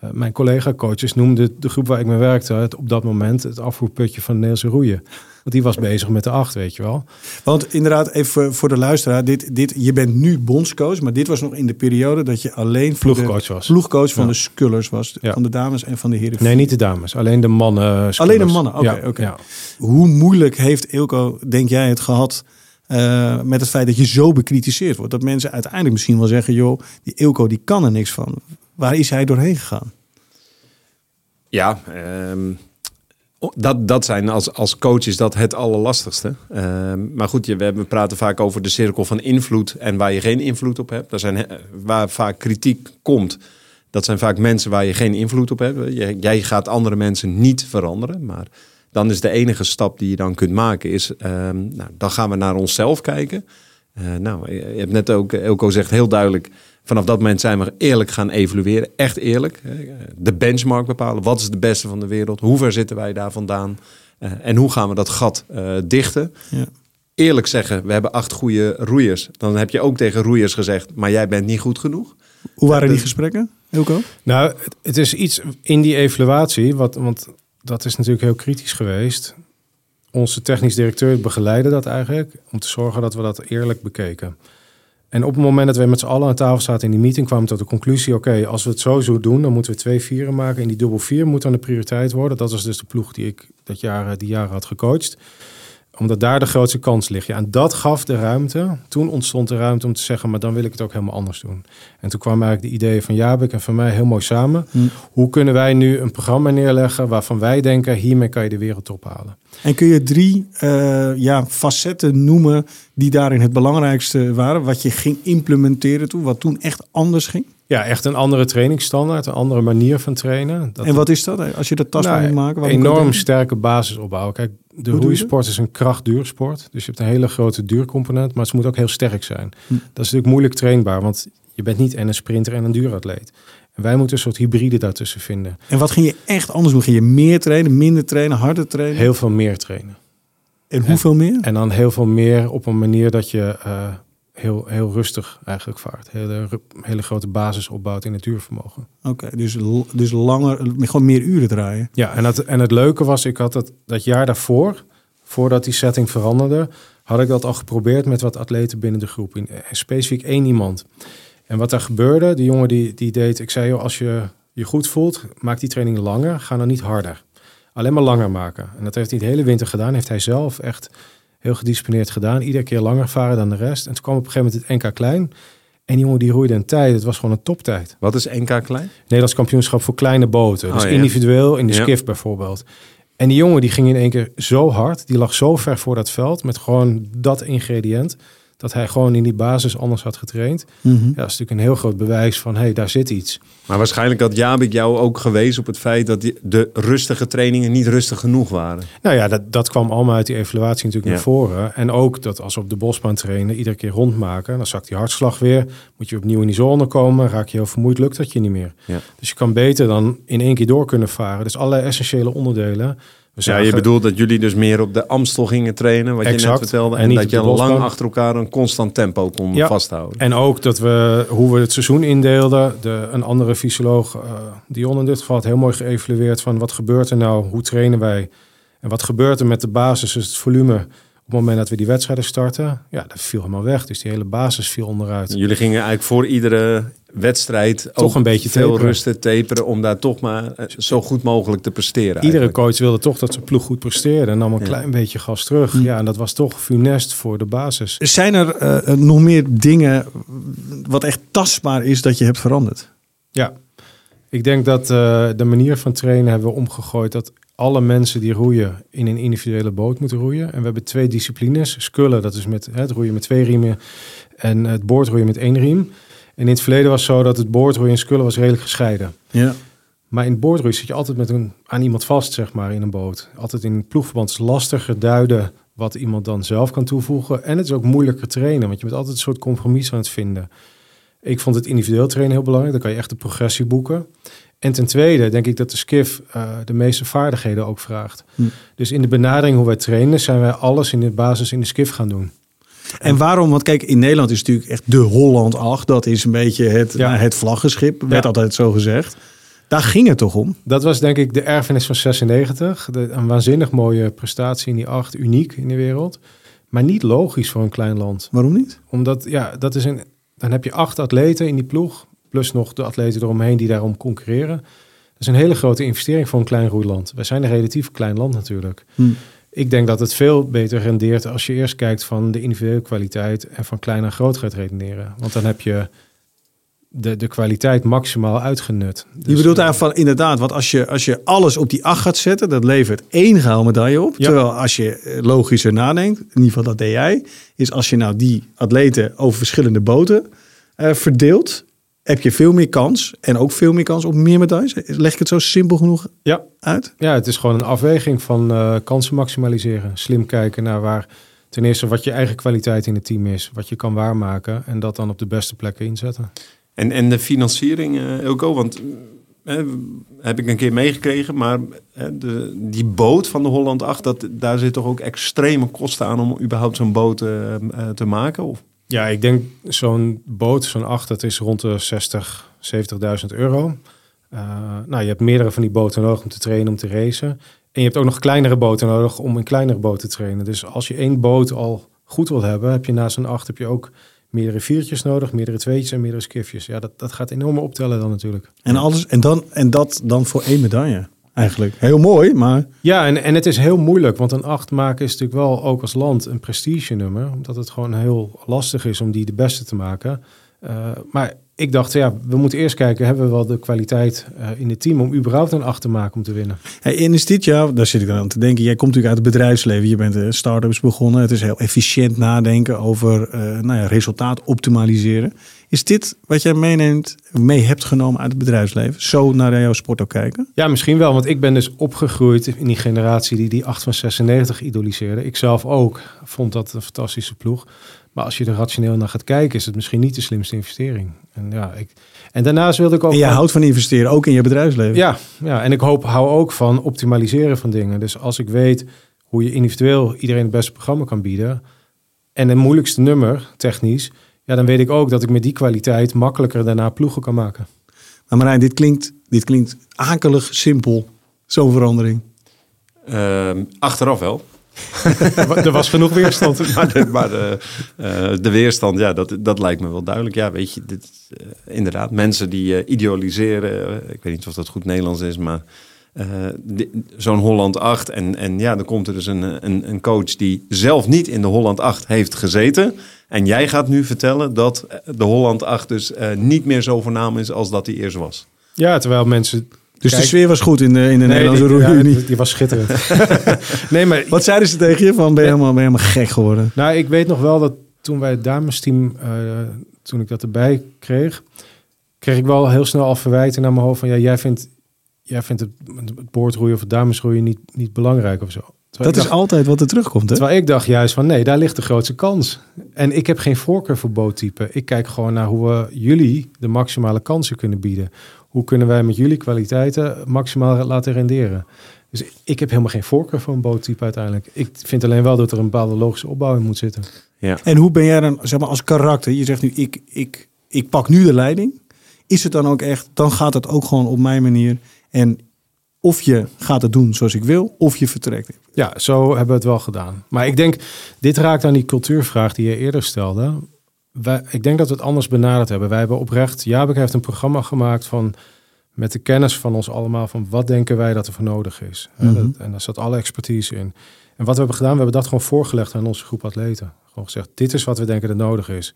Eh, mijn collega-coaches noemden de groep waar ik mee werkte het op dat moment het afvoerputje van de Nederlandse roeien. Want die was bezig met de acht, weet je wel. Want inderdaad, even voor de luisteraar. Dit, dit, je bent nu bondscoach, maar dit was nog in de periode dat je alleen Ploegcoach was. ploegcoach van Ja. de scullers was. Ja. Van de dames en van de heren. Nee, niet de dames, alleen de mannen. Alleen de mannen, oké, Ja, oké. ja. Hoe moeilijk heeft Ilko, denk jij, het gehad eh, met het feit dat je zo bekritiseerd wordt? Dat mensen uiteindelijk misschien wel zeggen, joh, die Ilko die kan er niks van. Waar is hij doorheen gegaan? Ja, ehm, dat, dat zijn als, als coach is dat het allerlastigste. Ehm, maar goed, je, we, we praten vaak over de cirkel van invloed en waar je geen invloed op hebt. Dat zijn, he- waar vaak kritiek komt, dat zijn vaak mensen waar je geen invloed op hebt. Jij gaat andere mensen niet veranderen, maar dan is de enige stap die je dan kunt maken, is ehm, nou, dan gaan we naar onszelf kijken. Eh, nou, je hebt net ook, Elko zegt heel duidelijk, vanaf dat moment zijn we eerlijk gaan evalueren. Echt eerlijk. De benchmark bepalen. Wat is de beste van de wereld? Hoe ver zitten wij daar vandaan? Eh, en hoe gaan we dat gat eh, dichten? Ja. Eerlijk zeggen, we hebben acht goede roeiers. Dan heb je ook tegen roeiers gezegd, maar jij bent niet goed genoeg. Hoe waren die gesprekken, Ilko? Nou, het, het is iets in die evaluatie, wat, want dat is natuurlijk heel kritisch geweest. Onze technisch directeur begeleidde dat eigenlijk, om te zorgen dat we dat eerlijk bekeken. En op het moment dat we met z'n allen aan tafel zaten in die meeting, kwamen we tot de conclusie: oké, als we het zo zo doen, dan moeten we twee vieren maken. En die dubbel vier moet dan de prioriteit worden. Dat was dus de ploeg die ik dat jaar, die jaren had gecoacht omdat daar de grootste kans ligt. Ja, en dat gaf de ruimte. Toen ontstond de ruimte om te zeggen, maar dan wil ik het ook helemaal anders doen. En toen kwamen eigenlijk de ideeën van Jabik en van mij heel mooi samen. Hm. Hoe kunnen wij nu een programma neerleggen waarvan wij denken, hiermee kan je de wereld ophalen? En kun je drie uh, ja, facetten noemen die daarin het belangrijkste waren? Wat je ging implementeren toen, wat toen echt anders ging? Ja, echt een andere trainingsstandaard, een andere manier van trainen. Dat en wat is dat? Als je dat tastbaar nou, moet maken? Een enorm sterke basis opbouwen. Kijk, de roeisport is een krachtduursport. Dus je hebt een hele grote duurcomponent, maar het moet ook heel sterk zijn. Hm. Dat is natuurlijk moeilijk trainbaar, want je bent niet en een sprinter en een duuratleet. En wij moeten een soort hybride daartussen vinden. En wat ging je echt anders doen? Ging je meer trainen, minder trainen, harder trainen? Heel veel meer trainen. En hoeveel meer? En dan heel veel meer op een manier dat je uh, heel, heel rustig eigenlijk vaart. Hele, hele grote basis opbouwt in het duurvermogen. Oké, dus, dus langer, gewoon meer uren draaien. Ja, en het, en het leuke was, ik had het dat jaar daarvoor, voordat die setting veranderde, had ik dat al geprobeerd met wat atleten binnen de groep. In, specifiek één iemand. En wat er gebeurde, die jongen die, die deed, ik zei joh, als je je goed voelt, maak die training langer, ga dan niet harder. Alleen maar langer maken. En dat heeft hij de hele winter gedaan, heeft hij zelf echt heel gedisciplineerd gedaan. Iedere keer langer varen dan de rest. En toen kwam op een gegeven moment het NK Klein. En die jongen die roeide een tijd, het was gewoon een toptijd. Wat is NK Klein? Nederlands kampioenschap voor kleine boten. dus oh, individueel in de skiff bijvoorbeeld. En die jongen die ging in één keer zo hard, die lag zo ver voor dat veld met gewoon dat ingrediënt dat hij gewoon in die basis anders had getraind. Mhm. Ja, dat is natuurlijk een heel groot bewijs van, hé, hey, daar zit iets. Maar waarschijnlijk had Jabik jou ook gewezen op het feit dat die, de rustige trainingen niet rustig genoeg waren. Nou ja, dat, dat kwam allemaal uit die evaluatie natuurlijk naar voren. En ook dat als we op de bosbaan trainen, iedere keer rondmaken, dan zakt die hartslag weer. Moet je opnieuw in die zone komen, raak je heel vermoeid, lukt dat je niet meer. Ja. Dus je kan beter dan in één keer door kunnen varen. Dus alle essentiële onderdelen ja, je bedoelt dat jullie dus meer op de Amstel gingen trainen, wat je net vertelde. En, dat je lang achter elkaar een constant tempo kon vasthouden. En ook dat we, hoe we het seizoen indeelden. De, een andere fysioloog, uh, Dion in dit geval, had heel mooi geëvalueerd van wat gebeurt er nou, hoe trainen wij? En wat gebeurt er met de basis, dus het volume op het moment dat we die wedstrijden starten, ja, dat viel helemaal weg. Dus die hele basis viel onderuit. Jullie gingen eigenlijk voor iedere wedstrijd toch een beetje veel taperen. rusten, taperen, om daar toch maar eh, zo goed mogelijk te presteren. Iedere coach wilde toch dat zijn ploeg goed presteerde en nam een klein beetje gas terug. Hm. Ja, en dat was toch funest voor de basis. Zijn er uh, nog meer dingen wat echt tastbaar is dat je hebt veranderd? Ja, ik denk dat uh, de manier van trainen hebben we omgegooid. Dat alle mensen die roeien in een individuele boot moeten roeien. En we hebben twee disciplines. Skullen, dat is met het roeien met twee riemen. En het boordroeien met één riem. En in het verleden was het zo dat het boordroeien en skullen was redelijk gescheiden. Ja. Maar in het boordroeien zit je altijd met een, aan iemand vast, zeg maar, in een boot. Altijd in ploegverband is lastiger duiden wat iemand dan zelf kan toevoegen. En het is ook moeilijker trainen, want je bent altijd een soort compromis aan het vinden. Ik vond het individueel trainen heel belangrijk. Dan kan je echt de progressie boeken. En ten tweede denk ik dat de skiff uh, de meeste vaardigheden ook vraagt. Hm. Dus in de benadering hoe wij trainen, zijn wij alles in de basis in de skiff gaan doen. En waarom? Want kijk, in Nederland is natuurlijk echt de Holland 8. Dat is een beetje het, ja. het vlaggenschip, werd altijd zo gezegd. Daar ging het toch om? Dat was denk ik de erfenis van 96. De, een waanzinnig mooie prestatie in die 8, uniek in de wereld. Maar niet logisch voor een klein land. Waarom niet? Omdat, ja, dat is een, dan heb je acht atleten in die ploeg. Plus nog de atleten eromheen die daarom concurreren. Dat is een hele grote investering voor een klein roeiland. Wij zijn een relatief klein land natuurlijk. Hm. Ik denk dat het veel beter rendeert als je eerst kijkt van de individuele kwaliteit en van klein naar groot gaat redeneren. Want dan heb je de, de kwaliteit maximaal uitgenut. Dus, je bedoelt eigenlijk van inderdaad, want als je, als je alles op die acht gaat zetten, dat levert één gouden op. Terwijl als je eh, logischer nadenkt, in ieder geval dat deed jij, is als je nou die atleten over verschillende boten uh, verdeelt, heb je veel meer kans. En ook veel meer kans op meer medailles. Leg ik het zo simpel genoeg ja. uit? Ja, het is gewoon een afweging van uh, kansen maximaliseren. Slim kijken naar waar ten eerste wat je eigen kwaliteit in het team is. Wat je kan waarmaken. En dat dan op de beste plekken inzetten. En, en de financiering, uh, Elko, want uh, heb ik een keer meegekregen. Maar de, die boot van de Holland 8, dat, daar zit toch ook extreme kosten aan om überhaupt zo'n boot te maken? Of? Ja, ik denk zo'n boot, zo'n acht, dat is rond de 60, 70.000 euro. Uh, nou, je hebt meerdere van die boten nodig om te trainen, om te racen. En je hebt ook nog kleinere boten nodig om een kleinere boot te trainen. Dus als je één boot al goed wilt hebben, heb je naast een acht heb je ook meerdere viertjes nodig, meerdere tweetjes en meerdere skifjes. Ja, dat, dat gaat enorm optellen dan natuurlijk. En, alles, en, dan, en dat dan voor één medaille? Eigenlijk. Heel mooi, maar... Ja, en, en het is heel moeilijk, want een acht maken is natuurlijk wel ook als land een prestige nummer. Omdat het gewoon heel lastig is om die de beste te maken. Uh, maar ik dacht, ja, we moeten eerst kijken, hebben we wel de kwaliteit uh, in het team om überhaupt een acht te maken om te winnen? Hey, en is dit jaar, daar zit ik dan aan te denken, jij komt natuurlijk uit het bedrijfsleven, je bent uh, start-ups begonnen, het is heel efficiënt nadenken over nou ja, resultaat optimaliseren. Is dit wat jij meeneemt, mee hebt genomen uit het bedrijfsleven? Zo naar jouw sport ook kijken? Ja, misschien wel. Want ik ben dus opgegroeid in die generatie die die 8 van 96 idoliseerde. Ik zelf ook vond dat een fantastische ploeg. Maar als je er rationeel naar gaat kijken, is het misschien niet de slimste investering. En, ja, ik, en daarnaast wilde ik ook... En je houdt van investeren, ook in je bedrijfsleven? Ja, ja, en ik hoop, hou ook van optimaliseren van dingen. Dus als ik weet hoe je individueel iedereen het beste programma kan bieden... en het moeilijkste nummer, technisch ja, dan weet ik ook dat ik met die kwaliteit makkelijker daarna ploegen kan maken. Maar Marijn, dit klinkt, dit klinkt akelig simpel, zo'n verandering. Uh, achteraf wel. er was genoeg weerstand. maar, de, maar de, uh, de, weerstand, ja, dat, dat lijkt me wel duidelijk. Ja, weet je, dit, uh, inderdaad, mensen die uh, idealiseren. ik weet niet of dat goed Nederlands is, maar zo'n Holland 8. En, en ja, dan komt er dus een, een, een coach die zelf niet in de Holland 8 heeft gezeten. En jij gaat nu vertellen dat de Holland 8 dus uh, niet meer zo voornaam is als dat hij eerst was. Ja, terwijl mensen... Dus de sfeer was goed in de, in de nee, Nederlandse? Ja, die was schitterend. nee, maar... Wat zeiden ze tegen je? Van, ben, je helemaal, ben je helemaal gek geworden? Nou, ik weet nog wel dat toen wij het damesteam... Uh, toen ik dat erbij kreeg... kreeg ik wel heel snel al verwijten naar mijn hoofd van... ja, jij vindt, jij vindt het, het boordroeien of het damesroeien niet, niet belangrijk of zo dat is altijd wat er terugkomt. Hè? Terwijl ik dacht juist van nee, daar ligt de grootste kans. En ik heb geen voorkeur voor boottypen. Ik kijk gewoon naar hoe we jullie de maximale kansen kunnen bieden. Hoe kunnen wij met jullie kwaliteiten maximaal laten renderen? Dus ik heb helemaal geen voorkeur voor een boottype uiteindelijk. Ik vind alleen wel dat er een bepaalde logische opbouw in moet zitten. Ja. En hoe ben jij dan, zeg maar, als karakter? Je zegt nu, ik, ik, ik pak nu de leiding. Is het dan ook echt, dan gaat het ook gewoon op mijn manier. En of je gaat het doen zoals ik wil, of je vertrekt. Ja, zo hebben we het wel gedaan. Maar ik denk, dit raakt aan die cultuurvraag die je eerder stelde. Wij, ik denk dat we het anders benaderd hebben. Wij hebben oprecht, Jabek heeft een programma gemaakt van met de kennis van ons allemaal van wat denken wij dat er voor nodig is. Mm en daar zat alle expertise in. En wat we hebben gedaan, we hebben dat gewoon voorgelegd aan onze groep atleten. Gewoon gezegd, dit is wat we denken dat nodig is.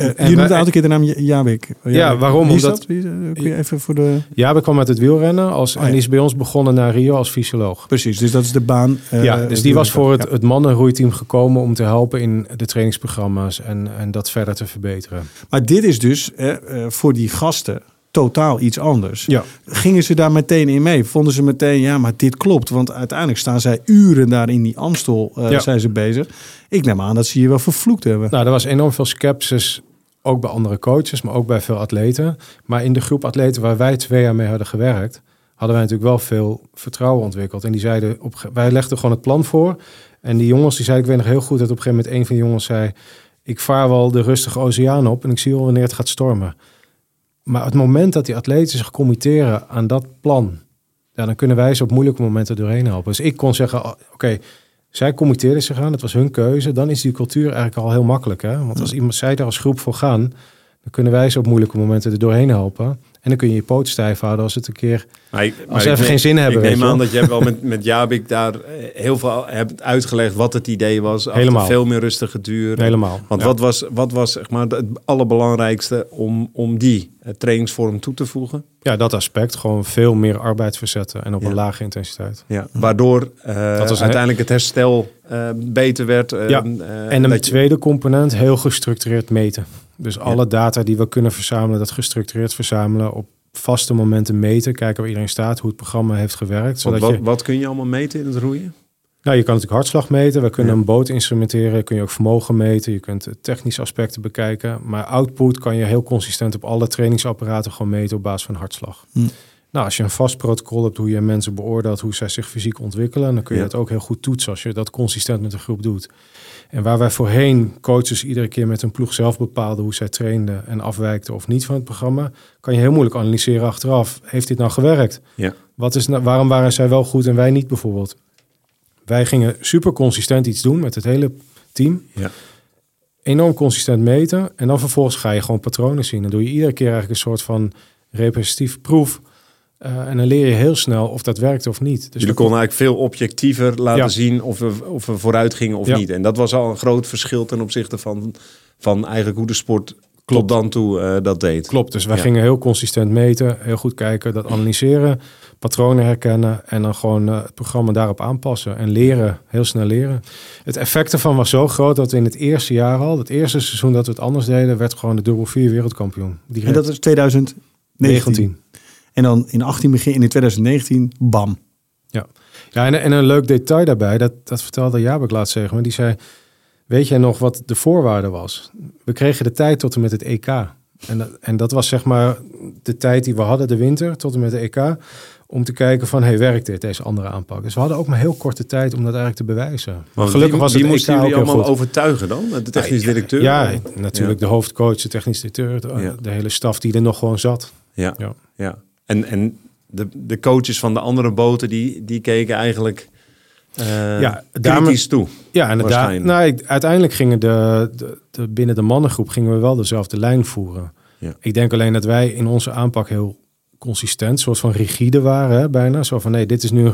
Uh, je noemt elke keer de naam Jabik. Ja, waarom? Wie Omdat, Wie, kun je even voor de... Jabik kwam uit het wielrennen als, oh, en is bij ons begonnen naar Rio als fysioloog. Precies, dus dat is de baan. Uh, ja, dus die was voor het, ja. het mannenroeiteam gekomen om te helpen in de trainingsprogramma's en, en dat verder te verbeteren. Maar dit is dus uh, voor die gasten totaal iets anders. Ja. Gingen ze daar meteen in mee? Vonden ze meteen, ja, maar dit klopt. Want uiteindelijk staan zij uren daar in die Amstel, uh, ja. zijn ze bezig. Ik neem aan dat ze hier wel vervloekt hebben. Nou, er was enorm veel sceptisch, ook bij andere coaches, maar ook bij veel atleten. Maar in de groep atleten waar wij twee jaar mee hadden gewerkt, hadden wij natuurlijk wel veel vertrouwen ontwikkeld. En die zeiden, op, wij legden gewoon het plan voor. En die jongens, die zeiden, ik weet nog heel goed dat op een gegeven moment een van die jongens zei, ik vaar wel de rustige oceaan op en ik zie wel wanneer het gaat stormen. Maar het moment dat die atleten zich committeren aan dat plan, ja, dan kunnen wij ze op moeilijke momenten doorheen helpen. Dus ik kon zeggen, oh, oké, zij committeerden zich aan, het was hun keuze. Dan is die cultuur eigenlijk al heel makkelijk. Hè? Want als iemand zij daar als groep voor gaan, dan kunnen wij ze op moeilijke momenten er doorheen helpen. En dan kun je je poot stijf houden als het een keer. Maar ik, als ze even geen zin hebben. Ik neem aan dat je wel met, met Jabik daar eh, heel veel hebt uitgelegd wat het idee was. Helemaal. Veel meer rustige duur. Helemaal. Want ja. wat was, wat was zeg maar, het allerbelangrijkste om, om die eh, trainingsvorm toe te voegen? Ja, dat aspect. Gewoon veel meer arbeid verzetten en op ja. een lage intensiteit. Ja, waardoor uh, uiteindelijk het herstel uh, beter werd. Uh, ja. en een tweede component, heel gestructureerd meten. Dus alle data die we kunnen verzamelen, dat gestructureerd verzamelen, op vaste momenten meten, kijken waar iedereen staat, hoe het programma heeft gewerkt. Zodat wat, je... wat kun je allemaal meten in het roeien? Nou, je kan natuurlijk hartslag meten. We kunnen ja. een boot instrumenteren. Kun je ook vermogen meten. Je kunt technische aspecten bekijken. Maar output kan je heel consistent op alle trainingsapparaten gewoon meten op basis van hartslag. Hm. Nou, als je een vast protocol hebt hoe je mensen beoordeelt, hoe zij zich fysiek ontwikkelen, dan kun je ja. dat ook heel goed toetsen als je dat consistent met een groep doet. En waar wij voorheen coaches iedere keer met een ploeg zelf bepaalden hoe zij trainden en afwijkten of niet van het programma, kan je heel moeilijk analyseren achteraf. Heeft dit nou gewerkt? Ja. Wat is nou, waarom waren zij wel goed en wij niet bijvoorbeeld? Wij gingen super consistent iets doen met het hele team. Ja. Enorm consistent meten. En dan vervolgens ga je gewoon patronen zien. Dan doe je iedere keer eigenlijk een soort van repetitief proef. Uh, en dan leer je heel snel of dat werkt of niet. Dus Jullie konden eigenlijk veel objectiever laten ja. zien of we, of we vooruit gingen of ja. niet. En dat was al een groot verschil ten opzichte van, van eigenlijk hoe de sport tot dan toe eh, dat deed. Klopt, dus wij Ja. gingen heel consistent meten, heel goed kijken, dat analyseren, patronen herkennen en dan gewoon eh, het programma daarop aanpassen en leren, heel snel leren. Het effect ervan was zo groot dat we in het eerste jaar al, het eerste seizoen dat we het anders deden, werd gewoon de dubbel 4 wereldkampioen. Direct. En dat is 2019. 19. En dan in 18 begin, in 2019, bam. Ja, en, en een leuk detail daarbij, dat, dat vertelde Jabek laatst zeggen, maar die zei, weet jij nog wat de voorwaarde was? We kregen de tijd tot en met het EK. En, dat- en dat was zeg maar de tijd die we hadden, de winter, tot en met de EK, om te kijken van, hey, werkt dit, deze andere aanpak? Dus we hadden ook maar heel korte tijd om dat eigenlijk te bewijzen. Want Gelukkig wie, was wie het moesten EK ook jullie allemaal goed. overtuigen dan? De technisch directeur? Ja, natuurlijk de hoofdcoach, de technisch directeur, de, Ja. de hele staf die er nog gewoon zat. Ja, Ja. En, en de, de coaches van de andere boten, die, die keken eigenlijk eh Ja, daarmee- kritisch toe. Ja, en daar, Waarschijnlijk. nou, ik- uiteindelijk gingen de, de, de, binnen de mannengroep gingen we wel dezelfde lijn voeren. Ja. Ik denk alleen dat wij in onze aanpak heel consistent, soort van rigide waren, hè, bijna. Zo van, nee, dit is nu, hier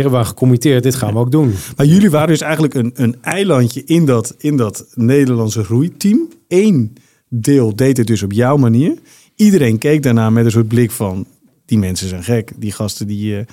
hebben we aan gecommitteerd, dit gaan we ook doen. Maar jullie waren dus eigenlijk een, een eilandje in dat, in dat Nederlandse groeiteam. Eén deel deed het dus op jouw manier. Iedereen keek daarna met een soort blik van... die mensen zijn gek, die gasten, die, eh,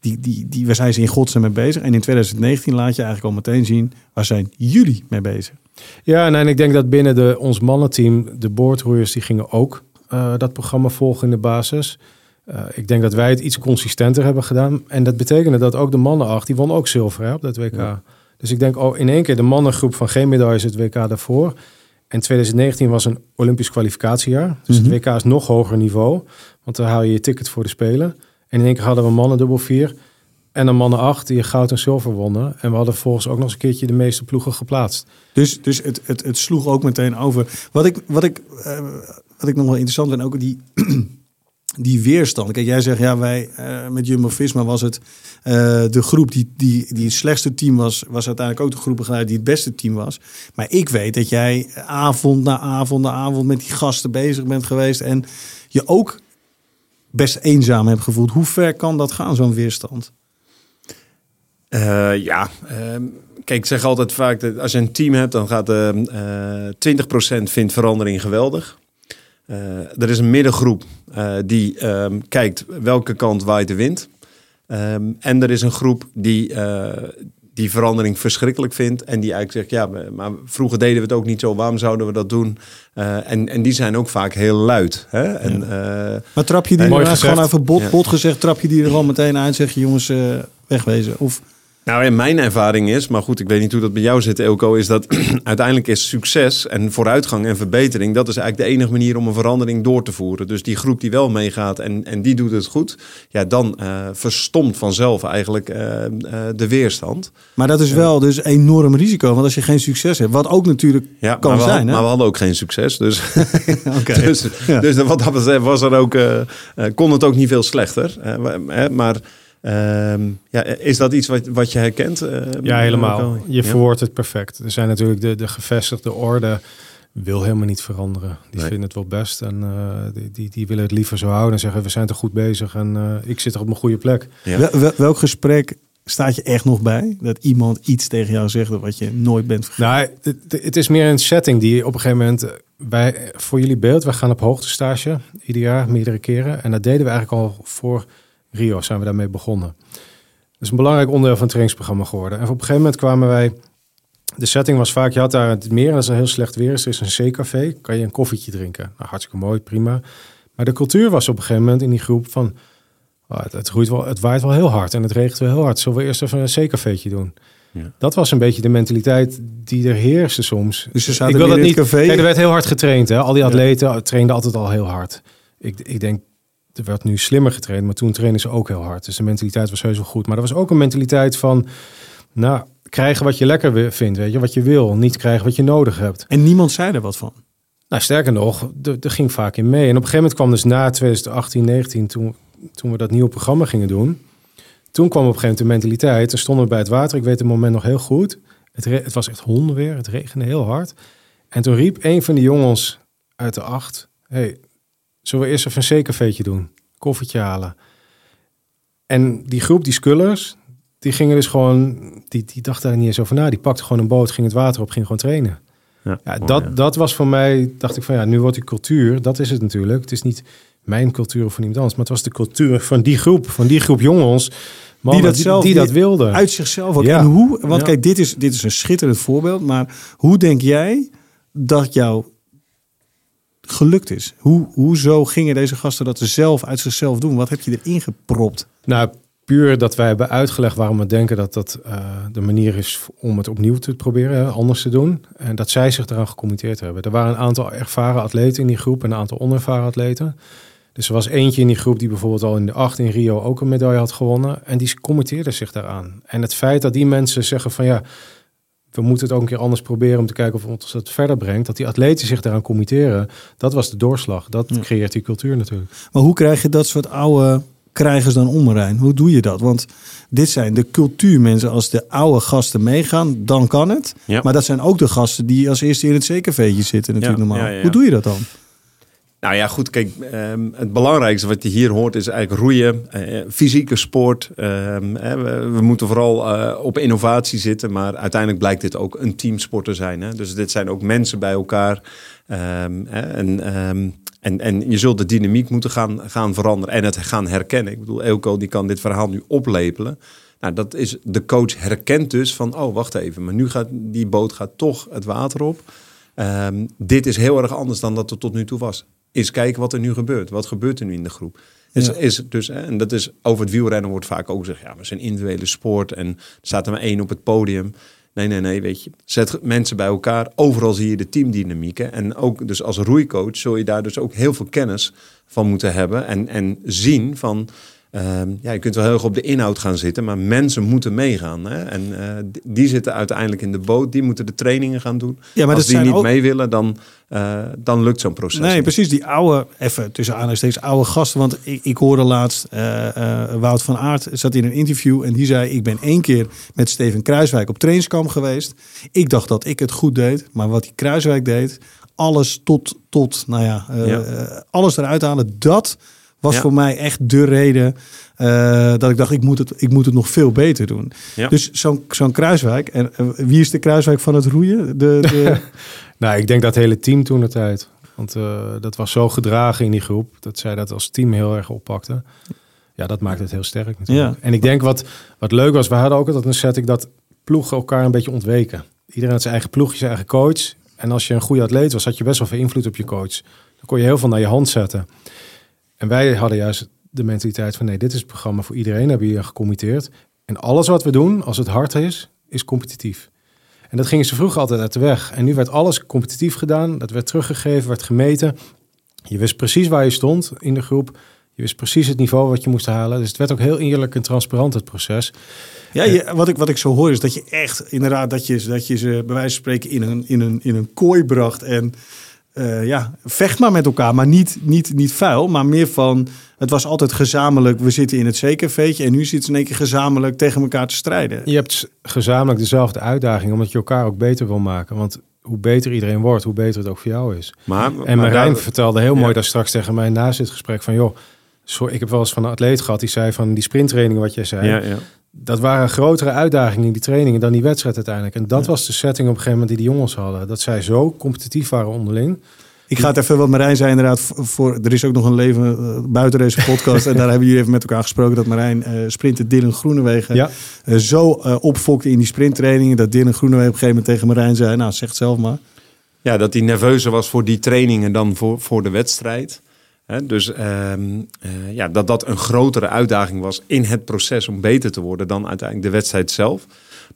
die, die, die, waar zijn ze in godsnaam mee bezig? En in 2019 laat je eigenlijk al meteen zien... waar zijn jullie mee bezig? Ja, en, en ik denk dat binnen de, ons mannenteam, de boordroeiers, die gingen ook eh, dat programma volgen in de basis. Eh, ik denk dat wij het iets consistenter hebben gedaan. En dat betekende dat ook de mannen acht, die won ook zilver hè, op dat WK. Dus ik denk oh, in één keer de mannengroep van geen medailles het WK daarvoor. En 2019 was een Olympisch kwalificatiejaar. Dus Mhm. het WK is nog hoger niveau. Want dan haal je je ticket voor de Spelen. En in één keer hadden we mannen dubbel vier. En dan mannen acht die goud en zilver wonnen. En we hadden volgens ook nog eens een keertje de meeste ploegen geplaatst. Dus, dus het, het, het sloeg ook meteen over. Wat ik, wat ik, eh, wat ik nog wel interessant vind, ook die, die weerstand. Kijk, jij zegt, ja, wij eh, met Jumbo-Visma was het eh, de groep die, die, die het slechtste team was, was uiteindelijk ook de groep begeleid die het beste team was. Maar ik weet dat jij avond na avond na avond met die gasten bezig bent geweest en je ook best eenzaam hebt gevoeld. Hoe ver kan dat gaan, zo'n weerstand? Eh, ja, ehm, kijk, ik zeg altijd vaak dat als je een team hebt, dan gaat ehm, eh 20% vindt verandering geweldig. Eh, er is een middengroep die ehm, kijkt welke kant waait de wind. Ehm, en er is een groep die die verandering verschrikkelijk vindt. En die eigenlijk zegt, ja, maar vroeger deden we het ook niet zo. Waarom zouden we dat doen? Eh, en, en die zijn ook vaak heel luid. Hè? En, eh, Maar trap je die er gezegd. gewoon even bot, Ja. bot gezegd, trap je die er gewoon meteen uit, zeg je jongens eh, wegwezen? Of Nou, mijn ervaring is, maar goed, ik weet niet hoe dat bij jou zit, Elko, is dat uiteindelijk is succes en vooruitgang en verbetering, dat is eigenlijk de enige manier om een verandering door te voeren. Dus die groep die wel meegaat en, en die doet het goed, ja, dan eh, verstomt vanzelf eigenlijk eh, eh, de weerstand. Maar dat is wel dus enorm risico. Want als je geen succes hebt, wat ook natuurlijk Ja, kan maar zijn. maar Hè? we hadden ook geen succes, dus, dus, Ja. dus wat dat betreft was er ook, kon het ook niet veel slechter. Maar- ehm, ja, is dat iets wat, wat je herkent? eh, Ja, helemaal. Je Ja? verwoordt het perfect. Er zijn natuurlijk de, de gevestigde orde wil helemaal niet veranderen. Die Nee. vinden het wel best en eh, die, die, die willen het liever zo houden en zeggen we zijn toch goed bezig en eh, ik zit er op mijn goede plek. Ja. Wel- wel- welk gesprek staat je echt nog bij? Dat iemand iets tegen jou zegt wat je nooit bent vergeten? Nou, het, het is meer een setting die op een gegeven moment wij voor jullie beeld, wij gaan op hoogtestage ieder jaar meerdere keren en dat deden we eigenlijk al voor Rio zijn we daarmee begonnen. Dat is een belangrijk onderdeel van het trainingsprogramma geworden. En op een gegeven moment kwamen wij de setting was vaak, je had daar het meer en als het heel slecht weer is, er is een C-café, kan je een koffietje drinken. Nou, hartstikke mooi, prima. Maar de cultuur was op een gegeven moment in die groep van, oh, het, het, roeit wel, het waait wel heel hard en het regent wel heel hard. Zullen we eerst even een C-cafeetje doen? Ja. Dat was een beetje de mentaliteit die er heerste soms. Dus ze zaten ik wil dat in het niet. café. Kijk, er werd heel hard getraind. Hè? Al die atleten trainden altijd al heel hard. Ik, ik denk, er werd nu slimmer getraind, maar toen trainen ze ook heel hard. Dus de mentaliteit was heus wel goed. Maar er was ook een mentaliteit van, nou, krijgen wat je lekker vindt, weet je, wat je wil. Niet krijgen wat je nodig hebt. En niemand zei er wat van. Nou, sterker nog, er er ging vaak in mee. En op een gegeven moment kwam dus na 2018, 19, toen, toen we dat nieuwe programma gingen doen. Toen kwam op een gegeven moment de mentaliteit. Toen stonden we bij het water. Ik weet het moment nog heel goed. Het, het was echt hondenweer. Het regende heel hard. En toen riep een van die jongens uit de acht. hey, zullen we eerst even een C-cafeetje doen? Koffietje halen. En die groep, die skullers, die gingen dus gewoon... Die, die dachten daar niet eens over na. Die pakten gewoon een boot, ging het water op, ging gewoon trainen. Ja, mooi, dat, ja. dat was voor mij, dacht ik van ja, nu wordt die cultuur, dat is het natuurlijk. Het is niet mijn cultuur of van iemand anders, maar het was de cultuur van die groep, van die groep jongens, mannen, dat zelf die, dat wilden. Uit zichzelf ook. Ja. En hoe, want Ja. kijk, dit is, dit is een schitterend voorbeeld. Maar hoe denk jij dat jou gelukt is? Hoe, hoezo gingen deze gasten dat zelf uit zichzelf doen? Wat heb je erin gepropt? Nou, puur dat wij hebben uitgelegd waarom we denken dat dat eh, de manier is om het opnieuw te proberen, anders te doen. En dat zij zich eraan gecommitteerd hebben. Er waren een aantal ervaren atleten in die groep en een aantal onervaren atleten. Dus er was eentje in die groep die bijvoorbeeld al in de acht in Rio ook een medaille had gewonnen. En die committeerde zich daaraan. En het feit dat die mensen zeggen van ja, we moeten het ook een keer anders proberen om te kijken of ons dat verder brengt. Dat die atleten zich daaraan committeren, dat was de doorslag. Dat creëert die cultuur natuurlijk. Maar hoe krijg je dat soort oude krijgers dan om, Marijn? Hoe doe je dat? Want dit zijn de cultuurmensen. Als de oude gasten meegaan, dan kan het. Ja. Maar dat zijn ook de gasten die als eerste in het zekerveetje zitten natuurlijk Ja, normaal. ja, ja, ja. Hoe doe je dat dan? Nou ja, goed. Kijk, ehm, het belangrijkste wat je hier hoort is eigenlijk roeien, eh, fysieke sport. Ehm, we, moeten vooral eh, op innovatie zitten, maar uiteindelijk blijkt dit ook een teamsport te zijn. Hè? Dus dit zijn ook mensen bij elkaar. Ehm, en, en, en je zult de dynamiek moeten gaan, gaan veranderen en het gaan herkennen. Ik bedoel, Elko die kan dit verhaal nu oplepelen. Nou, dat is de coach herkent dus van, oh wacht even, maar nu gaat die boot gaat toch het water op. Dit is heel erg anders dan dat het tot nu toe was. Is kijken wat er nu gebeurt. Wat gebeurt er nu in de groep? Is, Ja. is dus, en dat is over het wielrennen wordt vaak ook gezegd, ja, maar het is een individuele sport en er staat er maar één op het podium. Nee, nee, nee, weet je. Zet mensen bij elkaar. Overal zie je de teamdynamieken. En ook dus als roeicoach zul je daar dus ook heel veel kennis van moeten hebben. En, en zien van, ehm, ja, je kunt wel heel erg op de inhoud gaan zitten, maar mensen moeten meegaan. Hè? En eh, die- zitten uiteindelijk in de boot, die moeten de trainingen gaan doen. Ja, maar als die niet ook- mee willen, dan, eh, dan lukt zo'n proces. Nee, niet. precies. Die oude, even tussen aanhalingstekens, oude gasten. Want ik, ik hoorde laatst, eh, Wout van Aert zat in een interview en die zei... ik ben één keer met Steven Kruiswijk op trainingskamp geweest. Ik dacht dat ik het goed deed, maar wat die Kruiswijk deed... alles tot, tot nou ja, Ja. alles eruit halen, dat was Ja. voor mij echt de reden... eh, dat ik dacht, ik moet het, ik moet het nog veel beter doen. Ja. Dus zo'n zo'n Kruiswijk, en wie is de Kruiswijk van het roeien? De, de, Nou, ik denk dat hele team toen de tijd. Want eh, dat was zo gedragen in die groep dat zij dat als team heel erg oppakten. Ja, dat maakt het heel sterk natuurlijk. Ja. En ik denk wat, wat leuk was, we hadden ook altijd een setting dat ploegen elkaar een beetje ontweken. Iedereen had zijn eigen ploegje, zijn eigen coach. En als je een goede atleet was, had je best wel veel invloed op je coach. Dan kon je heel veel naar je hand zetten. En wij hadden juist de mentaliteit van nee, dit is het programma voor iedereen, hebben we hier gecommitteerd. En alles wat we doen, als het hard is, is competitief. En dat gingen ze vroeger altijd uit de weg. En nu werd alles competitief gedaan. Dat werd teruggegeven, werd gemeten. Je wist precies waar je stond in de groep. Je wist precies het niveau wat je moest halen. Dus het werd ook heel eerlijk en transparant, het proces. Ja, je, wat, ik, wat ik zo hoor is dat je echt inderdaad dat je, dat je ze bij wijze van spreken in een, in een, in een kooi bracht en eh, ja, vecht maar met elkaar, maar niet, niet, niet vuil, maar meer van het was altijd gezamenlijk. We zitten in het zekerveetje en nu zitten ze in één keer gezamenlijk tegen elkaar te strijden. Je hebt gezamenlijk dezelfde uitdaging, omdat je elkaar ook beter wil maken. Want hoe beter iedereen wordt, hoe beter het ook voor jou is. Maar, En maar Marijn daar- vertelde heel Ja. mooi daar straks tegen mij naast dit gesprek van... joh, sorry, ik heb wel eens van een atleet gehad die zei van die sprinttrainingen wat jij zei... ja, ja. Dat waren grotere uitdagingen in die trainingen dan die wedstrijd uiteindelijk. En dat was de setting op een gegeven moment die die jongens hadden. Dat zij zo competitief waren onderling. Ik ga het even, wat Marijn zei inderdaad, voor, er is ook nog een leven eh, buiten deze podcast. en daar hebben jullie even met elkaar gesproken dat Marijn eh sprinter Dylan Groenewegen Ja, eh, zo opfokte in die sprinttrainingen. Dat Dylan Groenewegen op een gegeven moment tegen Marijn zei, nou zeg het zelf maar. Ja, dat hij nerveuzer was voor die trainingen dan voor, voor de wedstrijd. Dus ehm, eh, ja, dat dat een grotere uitdaging was in het proces om beter te worden dan uiteindelijk de wedstrijd zelf.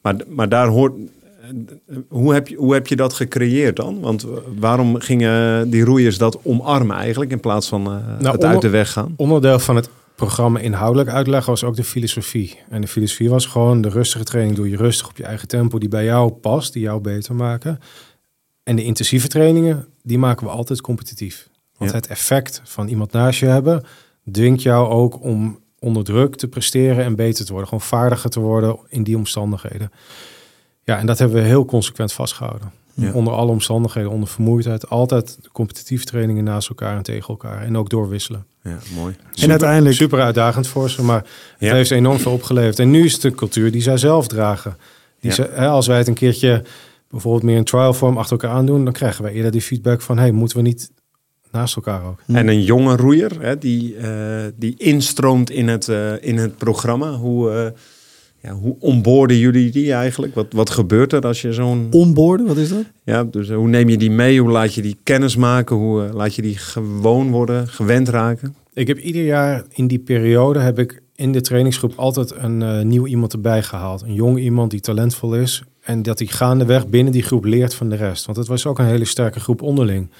Maar, maar daar hoort. eh, Hoe heb, je, hoe heb je dat gecreëerd dan? Want waarom gingen die roeiers dat omarmen eigenlijk in plaats van eh, het onder- uit de weg gaan? onderdeel van het programma inhoudelijk uitleggen was ook de filosofie. En de filosofie was gewoon de rustige training doe je rustig op je eigen tempo die bij jou past, die jou beter maken. En de intensieve trainingen, die maken we altijd competitief. Want Ja. het effect van iemand naast je hebben dwingt jou ook om onder druk te presteren en beter te worden. Gewoon vaardiger te worden in die omstandigheden. Ja, en dat hebben we heel consequent vastgehouden. Ja. Onder alle omstandigheden, onder vermoeidheid. Altijd competitieve trainingen naast elkaar en tegen elkaar. En ook doorwisselen. Ja, mooi. en uiteindelijk, Super uitdagend voor ze, maar het Ja. heeft enorm veel opgeleverd. En nu is het de cultuur die zij zelf dragen. Die Ja. ze, hè, als wij het een keertje bijvoorbeeld meer een trial vorm achter elkaar aandoen, dan krijgen wij eerder die feedback van, hey, moeten we niet naast elkaar ook? En een jonge roeier hè, die, eh, die instroomt in het, eh, in het programma. Hoe, eh ja, hoe onboorden jullie die eigenlijk? Wat, wat gebeurt er als je zo'n... Onboorden, wat is dat? Ja, dus hoe neem je die mee? Hoe laat je die kennis maken? Hoe laat je die gewoon worden, gewend raken? Ik heb ieder jaar in die periode heb ik in de trainingsgroep altijd een eh, nieuw iemand erbij gehaald. Een jong iemand die talentvol is. En dat hij gaandeweg binnen die groep leert van de rest. Want het was ook een hele sterke groep onderling.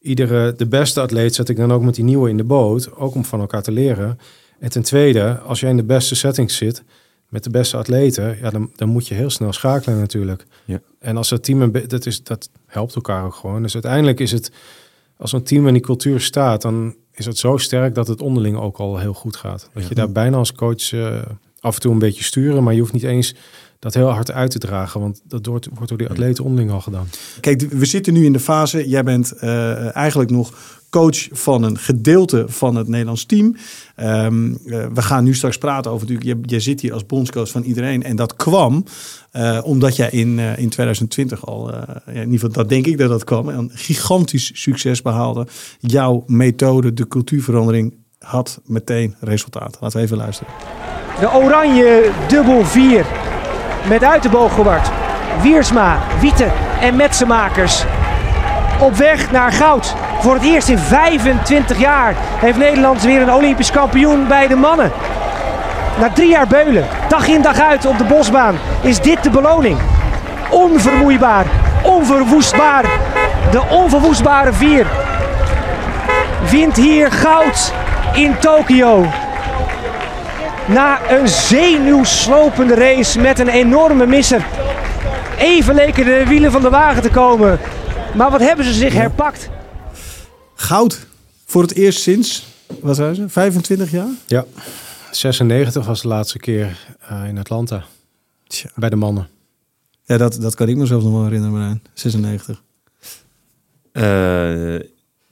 Iedere, de beste atleet zet ik dan ook met die nieuwe in de boot. Ook om van elkaar te leren. En ten tweede, als jij in de beste settings zit met de beste atleten, ja, dan, dan moet je heel snel schakelen natuurlijk. Ja. En als het team, een dat, is, dat helpt elkaar ook gewoon. Dus uiteindelijk is het, als een team in die cultuur staat, dan is het zo sterk dat het onderling ook al heel goed gaat. Dat je daar bijna als coach eh, af en toe een beetje sturen, maar je hoeft niet eens dat heel hard uit te dragen, want dat wordt, wordt door die atleten onderling al gedaan. Kijk, we zitten nu in de fase. Jij bent eh, eigenlijk nog coach van een gedeelte van het Nederlands team. Ehm, eh, we gaan nu straks praten over natuurlijk. Je, je zit hier als bondscoach van iedereen. En dat kwam eh, omdat jij in, eh, in 2020 al, eh, ja, in ieder geval dat denk ik dat dat kwam, een gigantisch succes behaalde. Jouw methode, de cultuurverandering, had meteen resultaat. Laten we even luisteren. De oranje dubbel 4 met uit de booggewaard. Wiersma, Wieten en Metsenmakers op weg naar goud. Voor het eerst in 25 jaar heeft Nederland weer een Olympisch kampioen bij de mannen. Na drie jaar beulen, dag in dag uit op de bosbaan, is dit de beloning. Onvermoeibaar, onverwoestbaar. De onverwoestbare vier wint hier goud in Tokio. Na een zenuwslopende race met een enorme misser. Even leken de wielen van de wagen te komen. Maar wat hebben ze zich herpakt? Goud. Voor het eerst sinds, wat zei ze, 25 jaar? Ja, 96 was de laatste keer eh, in Atlanta Tja. bij de mannen. Ja, dat, dat kan ik mezelf nog wel herinneren, Marijn. 96. Eh,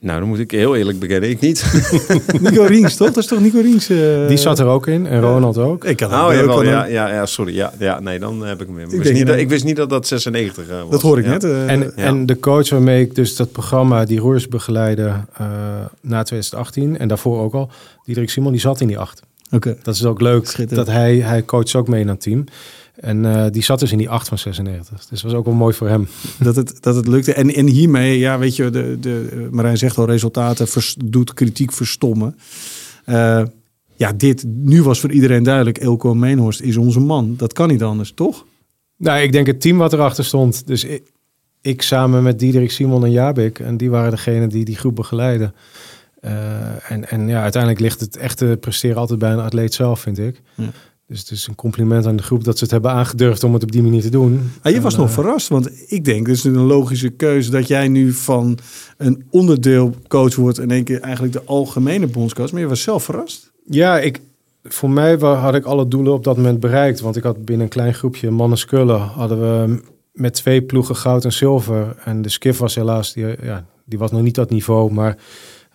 nou, dan moet ik heel eerlijk bekennen, ik niet. Nico Rings, toch? Dat is toch Nico Rings? eh, Die zat er ook in en Ronald ook. Ik kan Oh, kan ja, hem- ja, ja, sorry. Ja, ja, nee, dan heb ik hem weer. Ik, denk wist niet, dat- dat, ik wist niet dat dat 96 eh, was. Dat hoor ik Ja. net. eh, En, Ja. en de coach waarmee ik dus dat programma, die roers begeleide eh, na 2018 en daarvoor ook al, Diederik Simon, die zat in die acht. Oké. Dat is ook leuk dat hij, hij coacht ook mee in dat team. En eh, die zat dus in die acht van 96. Dus dat was ook wel mooi voor hem. dat, het, dat het lukte. En, en hiermee, ja, weet je, de, de, Marijn zegt al, resultaten vers- doet kritiek verstommen. Eh, ja, dit, nu was voor iedereen duidelijk, Elko Meenhorst is onze man. Dat kan niet anders, toch? Nou, ik denk het team wat erachter stond. Dus ik, ik samen met Diederik, Simon en Jabik. En die waren degene die die groep begeleiden. Eh, en, en ja, uiteindelijk ligt het echte presteren altijd bij een atleet zelf, vind ik. Ja. Dus het is een compliment aan de groep dat ze het hebben aangedurfd om het op die manier te doen. Ah, je was En, nog eh, verrast, want ik denk, het is een logische keuze dat jij nu van een onderdeel coach wordt in één keer eigenlijk de algemene bondscoach. Maar je was zelf verrast. Ja, ik, voor mij had ik alle doelen op dat moment bereikt. Want ik had binnen een klein groepje mannen skullen hadden we met twee ploegen goud en zilver. En de skif was helaas, die, ja, die was nog niet dat niveau, maar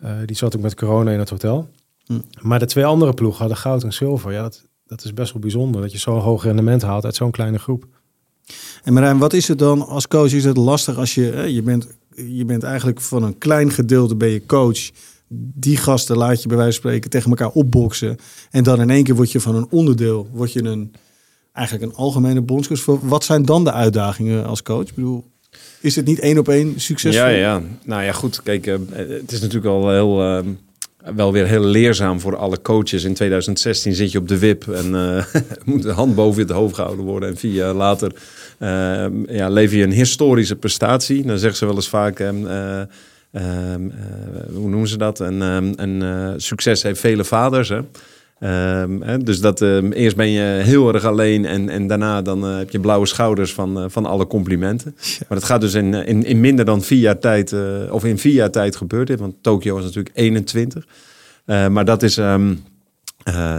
eh, die zat ook met corona in het hotel. Hm. Maar de twee andere ploegen hadden goud en zilver. Ja, dat, dat is best wel bijzonder dat je zo'n hoog rendement haalt uit zo'n kleine groep. En Marijn, wat is het dan als coach? Is het lastig als je, hè, je bent, je bent eigenlijk van een klein gedeelte ben je coach. Die gasten laat je bij wijze van spreken tegen elkaar opboksen. En dan in één keer word je van een onderdeel, word je een, eigenlijk een algemene bondscoach. Wat zijn dan de uitdagingen als coach? Ik bedoel, is het niet één op één succesvol? Ja, ja. Nou ja, goed. Kijk, eh, het is natuurlijk al heel, eh, wel weer heel leerzaam voor alle coaches. In 2016 zit je op de wip en eh, moet de hand boven het hoofd gehouden worden. En vier jaar later eh, ja, lever je een historische prestatie. Dan zeggen ze wel eens vaak... ehm, eh, ehm, eh, hoe noemen ze dat? Een, ehm, eh, succes heeft vele vaders, hè? Ehm, hè, dus dat ehm, eerst ben je heel erg alleen en, en daarna dan eh, heb je blauwe schouders van, eh, van alle complimenten. Maar dat gaat dus in, eh, in, in minder dan vier jaar tijd, of in vier jaar tijd gebeurd. Dit, want Tokio was natuurlijk 21. Eh, maar dat is, eh,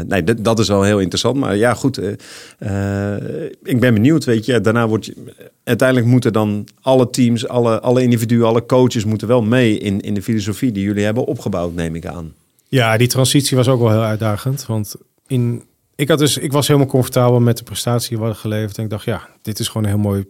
nee, dat, dat is wel heel interessant. Maar ja, goed. ik ben benieuwd, weet je. Daarna wordt je, uiteindelijk moeten dan alle teams, alle, alle individuen, alle coaches moeten wel mee in, in de filosofie die jullie hebben opgebouwd, neem ik aan. Ja, die transitie was ook wel heel uitdagend. Want in, ik, had dus, ik was helemaal comfortabel met de prestatie die we hadden geleverd. En ik dacht, ja, dit is gewoon een heel mooi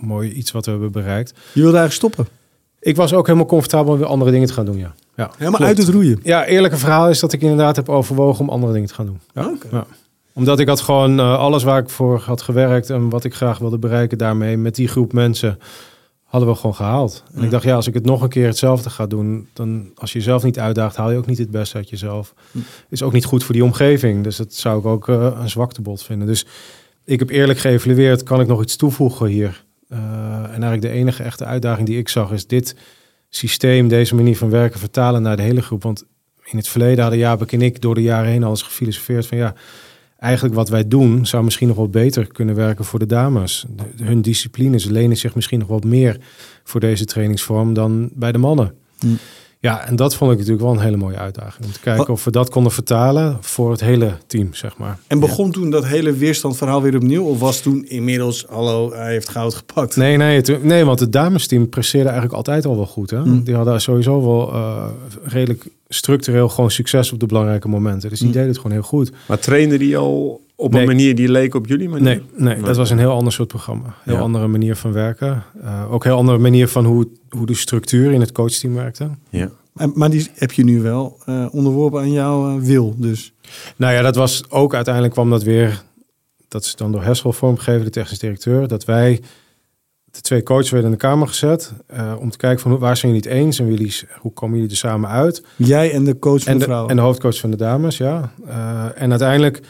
mooi iets wat we hebben bereikt. Je wilde eigenlijk stoppen. Ik was ook helemaal comfortabel om weer andere dingen te gaan doen, ja. ja Helemaal klopt. uit het roeien. Ja, eerlijke verhaal is dat ik inderdaad heb overwogen om andere dingen te gaan doen. Ja, ja. Omdat ik had gewoon eh, alles waar ik voor had gewerkt en wat ik graag wilde bereiken daarmee met die groep mensen hadden we gewoon gehaald. En ik dacht, ja, als ik het nog een keer hetzelfde ga doen, dan als je jezelf niet uitdaagt, haal je ook niet het beste uit jezelf. Is ook niet goed voor die omgeving. Dus dat zou ik ook eh, een zwaktebod vinden. Dus ik heb eerlijk geëvalueerd, kan ik nog iets toevoegen hier? Eh, en eigenlijk de enige echte uitdaging die ik zag is dit systeem, deze manier van werken vertalen naar de hele groep. Want in het verleden hadden Jaap en ik door de jaren heen al eens gefilosofeerd van ja, eigenlijk wat wij doen zou misschien nog wel beter kunnen werken voor de dames. Hun disciplines lenen zich misschien nog wat meer voor deze trainingsvorm dan bij de mannen. Hm. Ja, en dat vond ik natuurlijk wel een hele mooie uitdaging. Om te kijken of we dat konden vertalen voor het hele team, zeg maar. En begon toen dat hele weerstandverhaal weer opnieuw? Of was toen inmiddels, hallo, hij heeft goud gepakt? Nee, nee, het, nee, want het damesteam presteerde eigenlijk altijd al wel goed. Hè? Hmm. Die hadden sowieso wel eh, redelijk structureel gewoon succes op de belangrijke momenten. Dus die deden het gewoon heel goed. Maar trainde die al op Nee. een manier die leek op jullie manier? Nee, nee, dat was een heel ander soort programma. Heel Ja. andere manier van werken. Eh, ook een heel andere manier van hoe, hoe de structuur in het coachteam werkte. Ja. Maar, maar die heb je nu wel eh, onderworpen aan jouw eh, wil, dus. Nou ja, dat was ook uiteindelijk kwam dat weer. Dat is dan door Hessel vormgegeven, de technisch directeur. Dat wij, de twee coaches, werden in de kamer gezet. eh, om te kijken van hoe- waar zijn jullie het eens en wie jullie, hoe komen jullie er samen uit. Jij en de coach van En de, vrouwen. en de hoofdcoach van de dames, ja. Eh, en uiteindelijk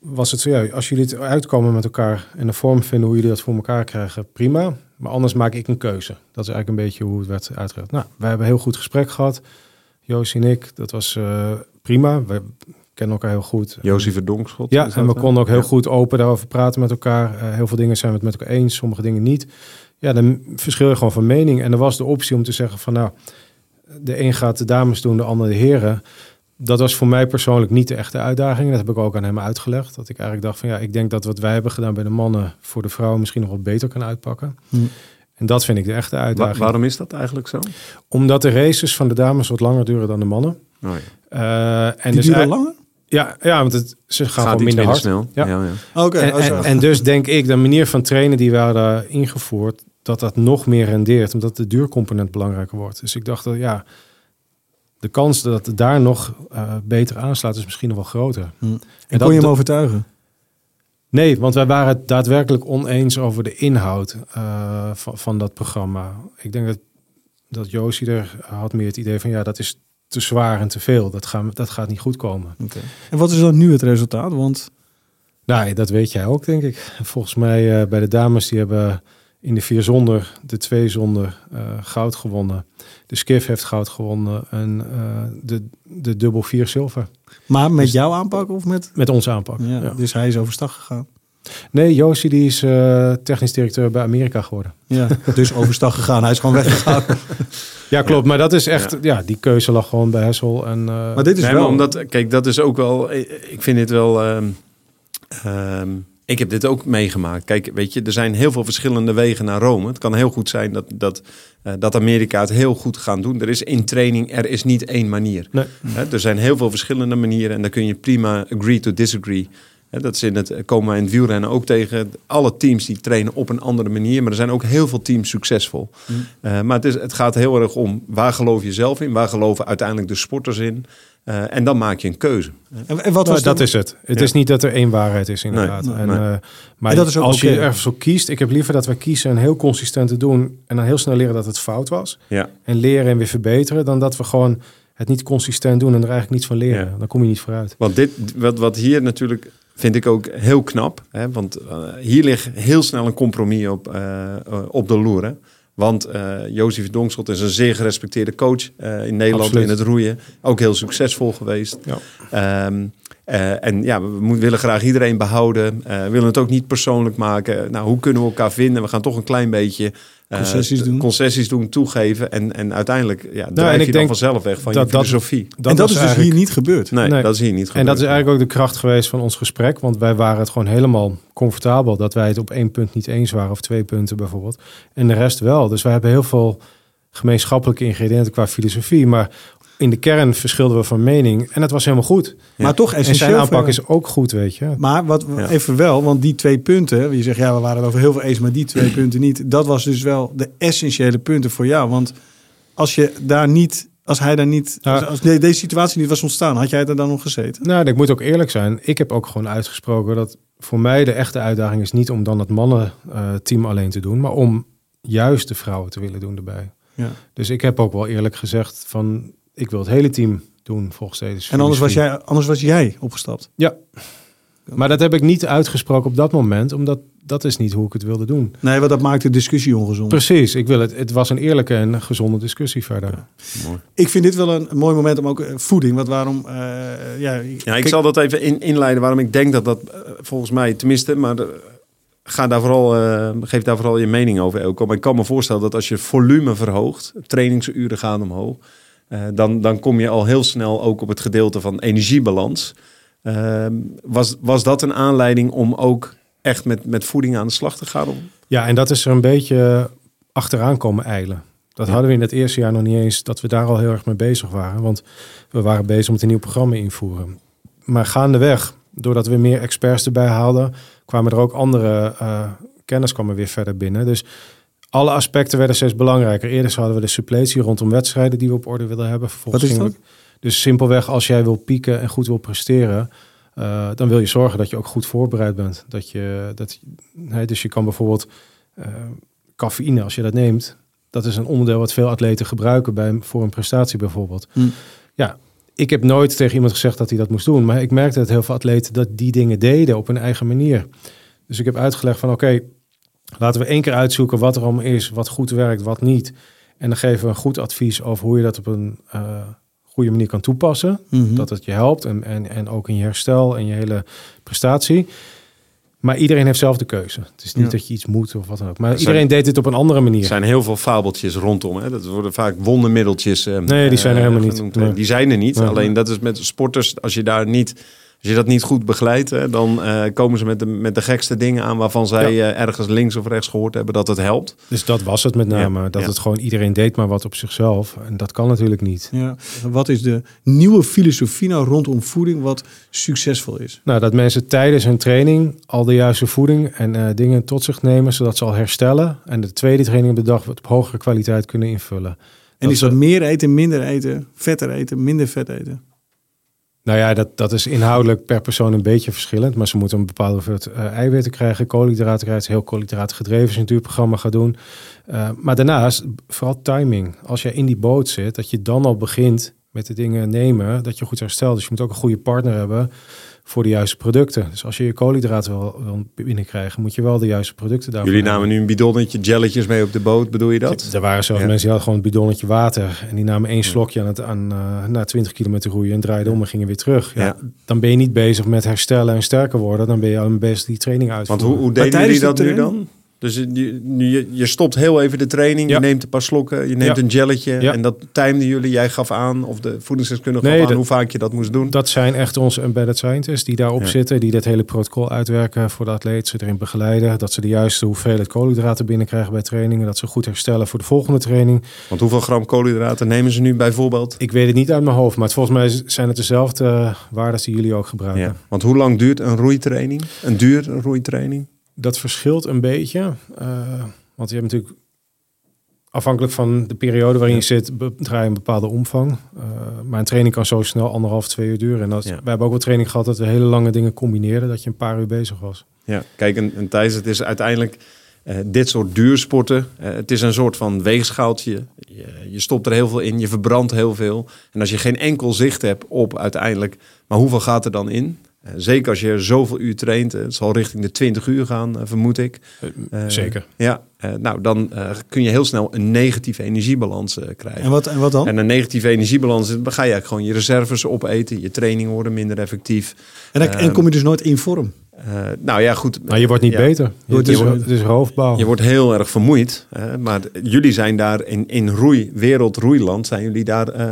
was het zo, ja, als jullie het uitkomen met elkaar en een vorm vinden hoe jullie dat voor elkaar krijgen, prima. Maar anders maak ik een keuze. Dat is eigenlijk een beetje hoe het werd uitgelegd. Nou, wij hebben een heel goed gesprek gehad. Joost en ik, dat was eh, prima. We kennen elkaar heel goed. Josie Verdonkschot. Ja, en we konden ook heel Ja. goed open daarover praten met elkaar. Eh, heel veel dingen zijn we het met elkaar eens, sommige dingen niet. Ja, dan verschil je gewoon van mening. En er was de optie om te zeggen van nou, de een gaat de dames doen, de ander de heren. Dat was voor mij persoonlijk niet de echte uitdaging. Dat heb ik ook aan hem uitgelegd. Dat ik eigenlijk dacht van ja, ik denk dat wat wij hebben gedaan bij de mannen voor de vrouwen misschien nog wat beter kan uitpakken. Hm. En dat vind ik de echte Wa- uitdaging. waarom is dat eigenlijk zo? Omdat de races van de dames wat langer duren dan de mannen. Oh, ja. Eh, en die dus duren langer? Ja, ja, want het, ze gaan Gaat gewoon minder hard. snel. Ja. Ja. Ja, Oké, En, oh, en dus denk ik, de manier van trainen die we hadden ingevoerd, dat dat nog meer rendeert, omdat de duurcomponent belangrijker wordt. Dus ik dacht dat ja, de kans dat het daar nog eh, beter aanslaat is misschien nog wel groter. Hm. En dat- kon je hem overtuigen? Nee, want wij waren het daadwerkelijk oneens over de inhoud eh, van, van dat programma. Ik denk dat, dat Josie er had meer het idee van ja, dat is te zwaar en te veel. Dat, gaan, dat gaat niet goed komen. En wat is dan nu het resultaat? Want Nou, dat weet jij ook, denk ik. Volgens mij eh, bij de dames, die hebben in de vier zonder, de twee zonder eh, goud gewonnen. De skiff heeft goud gewonnen en eh, de, de dubbel vier zilver. maar met Dus- jouw aanpak of met... Met onze aanpak. Ja, Ja. Dus hij is overstag gegaan. Nee, Josie die is eh, technisch directeur bij Amerika geworden. Ja, dus overstag gegaan. Hij is gewoon weggegaan. Ja, klopt. Maar dat is echt, ja. die keuze lag gewoon bij Hessel. En, eh, Maar dit is Nee, wel... omdat, kijk, dat is ook wel. Ik vind dit wel. ehm, ehm, ik heb dit ook meegemaakt. Kijk, weet je, er zijn heel veel verschillende wegen naar Rome. Het kan heel goed zijn dat, dat, eh, dat Amerika het heel goed gaan doen. Er is in training, er is niet één manier. Nee. Er zijn heel veel verschillende manieren en daar kun je prima agree to disagree. Dat is in het, komen wij in het wielrennen ook tegen. Alle teams die trainen op een andere manier, maar er zijn ook heel veel teams succesvol. Eh, maar het, is, het gaat heel erg om waar geloof je zelf in, waar geloven uiteindelijk de sporters in. Eh, en dan maak je een keuze. En, en wat Nou, was dat is het. Het Ja. is niet dat er één waarheid is, inderdaad. Nee, en, nee. eh, maar En dat is ook als je ergens voor kiest, ik heb liever dat we kiezen en heel consistent te doen en dan heel snel leren dat het fout was. Ja. En leren en weer verbeteren, dan dat we gewoon het niet consistent doen en er eigenlijk niets van leren. Ja. Dan kom je niet vooruit. Want dit, wat, wat hier natuurlijk vind ik ook heel knap. Hè? Want eh, hier ligt heel snel een compromis op, op de loer. Hè? Want eh Jozef Donkschot is een zeer gerespecteerde coach eh, in Nederland Absoluut. in het roeien. Ook heel succesvol geweest. Ja. Ehm, eh, en ja, we willen graag iedereen behouden. Eh, we willen het ook niet persoonlijk maken. Nou, hoe kunnen we elkaar vinden? We gaan toch een klein beetje Concessies t- doen. concessies doen, toegeven. En, en uiteindelijk ja, drijf Nou, en je dan vanzelf weg van dat- je dat- filosofie. en dat is dus hier niet gebeurd. nee, Nee. dat is hier niet En gebeurd. dat is eigenlijk ook de kracht geweest van ons gesprek. Want wij waren het gewoon helemaal comfortabel dat wij het op één punt niet eens waren. Of twee punten bijvoorbeeld. En de rest wel. Dus wij hebben heel veel gemeenschappelijke ingrediënten qua filosofie. Maar in de kern verschilden we van mening. En dat was helemaal goed. Maar toch En essentieel. zijn aanpak is ook goed, weet je. Maar wat Ja. even wel, want die twee punten, je zegt ja, we waren het over heel veel eens, maar die twee punten niet. Dat was dus wel de essentiële punten voor jou. Want als je daar niet, als hij daar niet, als, als de- deze situatie niet was ontstaan, had jij er dan nog gezeten? Nou, ik moet ook eerlijk zijn. Ik heb ook gewoon uitgesproken dat voor mij de echte uitdaging is niet om dan het mannenteam alleen te doen, maar om juist de vrouwen te willen doen erbij. Ja. Dus ik heb ook wel eerlijk gezegd van ik wil het hele team doen volgens deze En anders was, jij, anders was jij opgestapt. Ja. Maar dat heb ik niet uitgesproken op dat moment, omdat dat is niet hoe ik het wilde doen. Nee, want dat maakt de discussie ongezond. Precies, ik wil het. Het was een eerlijke en gezonde discussie verder. Ik vind dit wel een, mooi moment om ook eh, voeding, want waarom, eh, ja, Ja, ik kijk, zal dat even in, inleiden waarom ik denk dat dat eh, volgens mij, tenminste, maar ga daar vooral, eh, geef daar vooral je mening over, Elko. Maar ik kan me voorstellen dat als je volume verhoogt, trainingsuren gaan omhoog, eh, dan, dan kom je al heel snel ook op het gedeelte van energiebalans. Ehm, was, was dat een aanleiding om ook echt met, met voeding aan de slag te gaan? Ja, en dat is er een beetje achteraan komen eilen. Dat Ja. hadden we in het eerste jaar nog niet eens, dat we daar al heel erg mee bezig waren. Want we waren bezig met een nieuw programma invoeren. Maar gaandeweg, doordat we meer experts erbij haalden, kwamen er ook andere eh, kennis kwam er weer verder binnen. Dus alle aspecten werden steeds belangrijker. Eerst hadden we de suppletie rondom wedstrijden die we op orde willen hebben. Vervolgens Wat is we- dus simpelweg, als jij wil pieken en goed wil presteren, eh, dan wil je zorgen dat je ook goed voorbereid bent. Dat je, dat, dus je kan bijvoorbeeld eh, cafeïne, als je dat neemt, dat is een onderdeel wat veel atleten gebruiken bij, voor een prestatie bijvoorbeeld. Hm. Ja, ik heb nooit tegen iemand gezegd dat hij dat moest doen, maar ik merkte dat heel veel atleten dat die dingen deden op hun eigen manier. Dus ik heb uitgelegd van oké, laten we één keer uitzoeken wat er allemaal is, wat goed werkt, wat niet. En dan geven we een goed advies over hoe je dat op een eh, goede manier kan toepassen. Mhm. Dat het je helpt en, en, en ook in je herstel en je hele prestatie. Maar iedereen heeft zelf de keuze. Het is niet Ja. dat je iets moet of wat dan ook. Maar Er zijn- iedereen deed dit op een andere manier. Er zijn heel veel fabeltjes rondom. Hè? Dat worden vaak wondermiddeltjes. eh, Nee, die zijn er eh, helemaal niet. Nee. Die zijn er niet. Nee. Alleen dat is met sporters, als je daar niet. Als je dat niet goed begeleidt, hè, dan eh, komen ze met de, met de gekste dingen aan waarvan zij eh, ergens links of rechts gehoord hebben dat het helpt. Dus dat was het met name. Ja, Dat ja. het gewoon iedereen deed maar wat op zichzelf. En dat kan natuurlijk niet. Ja. Wat is de nieuwe filosofie nou rondom voeding wat succesvol is? Nou, dat mensen tijdens hun training al de juiste voeding en eh, dingen tot zich nemen, zodat ze al herstellen. En de tweede training op de dag op hogere kwaliteit kunnen invullen. En Dat is dat meer eten, minder eten, vetter eten, minder vet eten? Nou ja, dat, dat is inhoudelijk per persoon een beetje verschillend. Maar ze moeten een bepaalde hoeveelheid eh, eiwitten krijgen, koolhydraten krijgen. Heel koolhydraten gedreven als je een duurprogramma gaat doen. Eh, maar daarnaast, vooral timing. Als je in die boot zit, dat je dan al begint met de dingen nemen, dat je goed herstelt. Dus je moet ook een goede partner hebben voor de juiste producten. Dus als je je koolhydraten wil, wil binnenkrijgen, moet je wel de juiste producten daarvoor Jullie hebben. namen nu een bidonnetje jelletjes mee op de boot, bedoel je dat? Er waren zelfs Ja. mensen die hadden gewoon een bidonnetje water. En die namen één slokje aan het, aan, eh, na 20 kilometer roeien en draaiden om en gingen weer terug. Ja, Ja. Dan ben je niet bezig met herstellen en sterker worden. Dan ben je al bezig die training Want uitvoeren. hoe, deden jullie de dat nu dan? Dus je, je, je stopt heel even de training, Ja. je neemt een paar slokken, je neemt Ja. een jelletje. Ja. En dat timden jullie, jij gaf aan, of de voedingsdeskundige Nee, gaf aan dat- hoe vaak je dat moest doen. Dat zijn echt onze embedded scientists die daarop zitten. Die dat hele protocol uitwerken voor de atleet. Ze erin begeleiden. Dat ze de juiste hoeveelheid koolhydraten binnenkrijgen bij trainingen. Dat ze goed herstellen voor de volgende training. Want hoeveel gram koolhydraten nemen ze nu bijvoorbeeld? Ik weet het niet uit mijn hoofd. Maar het, volgens mij zijn het dezelfde uh, waarden die jullie ook gebruiken. Want hoe lang duurt een roeitraining? Een duur roeitraining? Dat verschilt een beetje. Uh, want je hebt natuurlijk afhankelijk van de periode waarin je zit, draai je een bepaalde omvang. Uh, maar een training kan zo snel anderhalf, twee uur duren. En dat, ja. wij hebben ook wel training gehad dat we hele lange dingen combineerden, dat je een paar uur bezig was. Ja, kijk, en, en Thijs, het is uiteindelijk uh, dit soort duursporten. Uh, het is een soort van weegschaaltje. Je, je stopt er heel veel in, je verbrandt heel veel. En als je geen enkel zicht hebt op uiteindelijk, maar hoeveel gaat er dan in? Uh, zeker als je zoveel uur traint, het zal richting de 20 uur gaan, uh, vermoed ik. Uh, zeker. Ja, uh, nou dan kun je heel snel een negatieve energiebalans uh, krijgen. En wat, en wat dan? En een negatieve energiebalans, dan ga je eigenlijk gewoon je reserves opeten, je trainingen worden minder effectief. En, dan, en kom je dus nooit in vorm? Uh, nou ja, goed. Nou, je wordt niet ja. beter. Je, het, is, het is roofbouw. Je wordt heel erg vermoeid. Uh, maar jullie zijn daar in, in roei, wereldroeiland, zijn jullie daar uh,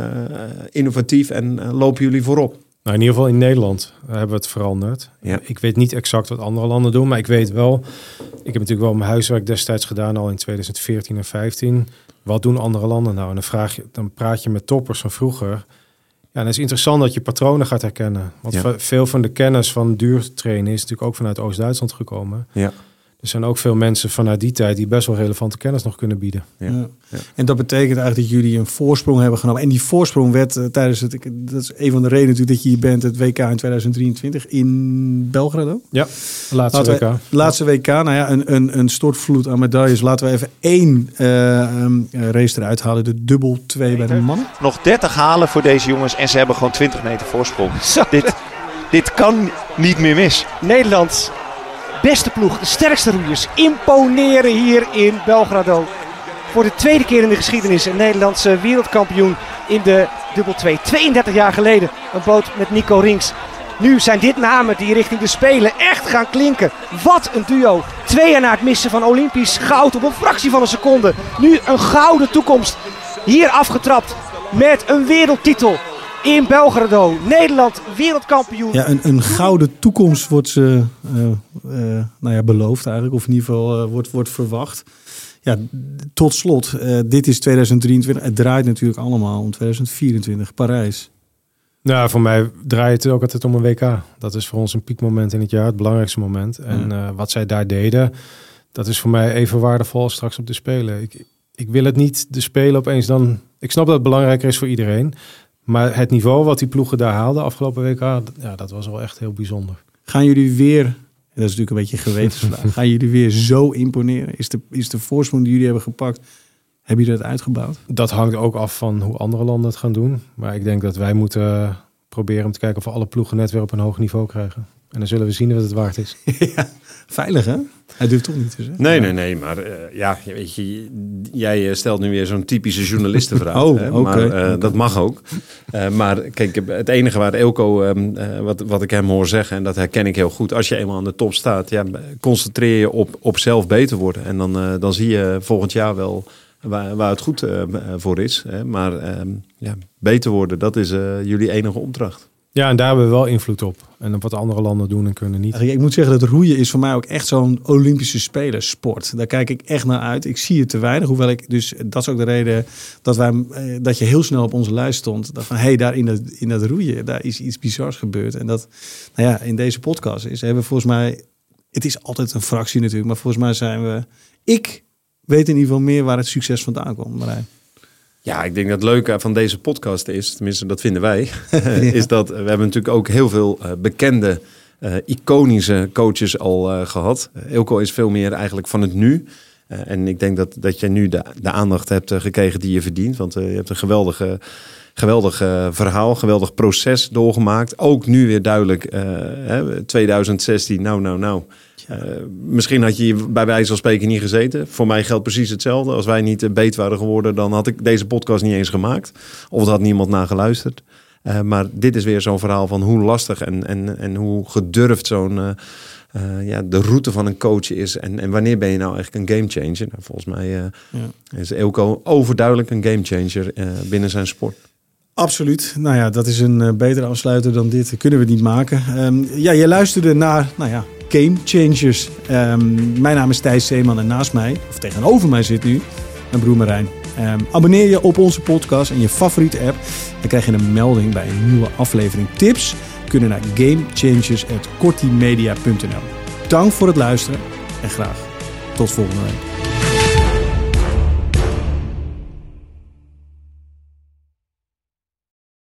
innovatief en uh, lopen jullie voorop? Nou, in ieder geval in Nederland hebben we het veranderd. Ja. Ik weet niet exact wat andere landen doen, maar ik weet wel... Ik heb natuurlijk wel mijn huiswerk destijds gedaan, al in 2014 en 2015. Wat doen andere landen nou? En dan, vraag je, dan praat je met toppers van vroeger. Ja, en het is interessant dat je patronen gaat herkennen. Want Ja. veel van de kennis van duurtrainen is natuurlijk ook vanuit Oost-Duitsland gekomen. Ja. Er zijn ook veel mensen vanuit die tijd die best wel relevante kennis nog kunnen bieden. Ja. Ja. En dat betekent eigenlijk dat jullie een voorsprong hebben genomen. En die voorsprong werd eh, tijdens het... Dat is een van de redenen natuurlijk dat je hier bent, het WK in 2023 in Belgrado. Ja, laatste Laten WK. we- laatste WK, nou ja, een, een, een stortvloed aan medailles. Laten we even één eh, ehm, eh, race eruit halen. De dubbel 2 bij de mannen. Nog 30 halen voor deze jongens en ze hebben gewoon 20 meter voorsprong. Dit, dit kan niet meer mis. Nederland, beste ploeg, de sterkste roeiers, imponeren hier in Belgrado. Voor de tweede keer in de geschiedenis een Nederlandse wereldkampioen in de dubbel 2. 32 jaar geleden een boot met Nico Rings. Nu zijn dit namen die richting de Spelen echt gaan klinken. Wat een duo. Twee jaar na het missen van Olympisch goud op een fractie van een seconde. Nu een gouden toekomst. Hier afgetrapt met een wereldtitel in Belgrado. Nederland wereldkampioen. Ja, een, een gouden toekomst wordt ze eh, eh, nou ja, beloofd eigenlijk. Of in ieder geval eh, wordt, wordt verwacht. Ja, tot slot. eh, dit is 2023. Het draait natuurlijk allemaal om 2024. Parijs. Nou, voor mij draait het ook altijd om een WK. Dat is voor ons een piekmoment in het jaar, het belangrijkste moment. En eh, wat zij daar deden, dat is voor mij even waardevol als straks op de Spelen. Ik, ik wil het niet de Spelen opeens dan... Ik snap dat het belangrijker is voor iedereen. Maar het niveau wat die ploegen daar haalden afgelopen WK, ja, dat was wel echt heel bijzonder. Gaan jullie weer, dat is natuurlijk een beetje gewetensvraag. gaan jullie weer zo imponeren? Is de, is de voorsprong die jullie hebben gepakt, hebben jullie dat uitgebouwd? Dat hangt ook af van hoe andere landen het gaan doen. Maar ik denk dat wij moeten proberen om te kijken of we alle ploegen net weer op een hoog niveau krijgen. En dan zullen we zien wat het waard is. ja, veilig hè? Hij durft toch niet te zeggen. Nee, nee, nee. Maar eh, ja, weet je, jij eh, stelt nu weer zo'n typische journalistenvraag. Oh, hè, oké, maar eh, dat mag ook. Eh, maar kijk, het enige waar Elko, ehm, eh, wat, wat ik hem hoor zeggen, en dat herken ik heel goed. Als je eenmaal aan de top staat, ja, concentreer je op, op zelf beter worden. En dan, eh, dan zie je volgend jaar wel waar, waar het goed eh, voor is. Hè. Maar ehm, ja, beter worden, dat is eh, jullie enige opdracht. Ja, en daar hebben we wel invloed op. En op wat andere landen doen en kunnen niet. Ik moet zeggen dat roeien is voor mij ook echt zo'n Olympische spelersport. Daar kijk ik echt naar uit. Ik zie het te weinig. Hoewel ik dus, dat is ook de reden dat, wij, eh, dat je heel snel op onze lijst stond. Dat van, hé, hey, daar in dat, in dat roeien, daar is iets bizars gebeurd. En dat, nou ja, in deze podcast is, hebben we volgens mij, het is altijd een fractie natuurlijk, maar volgens mij zijn we, ik weet in ieder geval meer waar het succes vandaan komt. Marijn. Ja, ik denk dat het leuke van deze podcast is, tenminste dat vinden wij, is dat we hebben natuurlijk ook heel veel eh, bekende, eh, iconische coaches al eh, gehad. Uh, Ilko is veel meer eigenlijk van het nu. Uh, en ik denk dat, dat je nu de, de aandacht hebt uh, gekregen die je verdient. Want uh, je hebt een geweldige, geweldig verhaal, geweldig proces doorgemaakt. Ook nu weer duidelijk, uh, hè, 2016, nou, nou, nou. Uh, misschien had je hier bij wijze van spreken niet gezeten. Voor mij geldt precies hetzelfde. Als wij niet beet waren geworden, dan had ik deze podcast niet eens gemaakt. Of er had niemand naar geluisterd. Uh, maar dit is weer zo'n verhaal van hoe lastig en, en, en hoe gedurfd zo'n uh, uh, ja, de route van een coach is. En, en wanneer ben je nou eigenlijk een gamechanger? Nou, volgens mij ja. is Elko overduidelijk een gamechanger binnen zijn sport. Absoluut. Nou ja, dat is een betere afsluiter dan dit. Kunnen we niet maken. Um, ja, je luisterde naar, nou ja, Game Changers. Um, mijn naam is Thijs Zeeman en naast mij, of tegenover mij zit nu, mijn broer Marijn. Um, abonneer je op onze podcast en je favoriete app. Dan krijg je een melding bij een nieuwe aflevering. Tips kunnen naar gamechangers.kortimedia.nl Dank voor het luisteren en graag tot volgende week.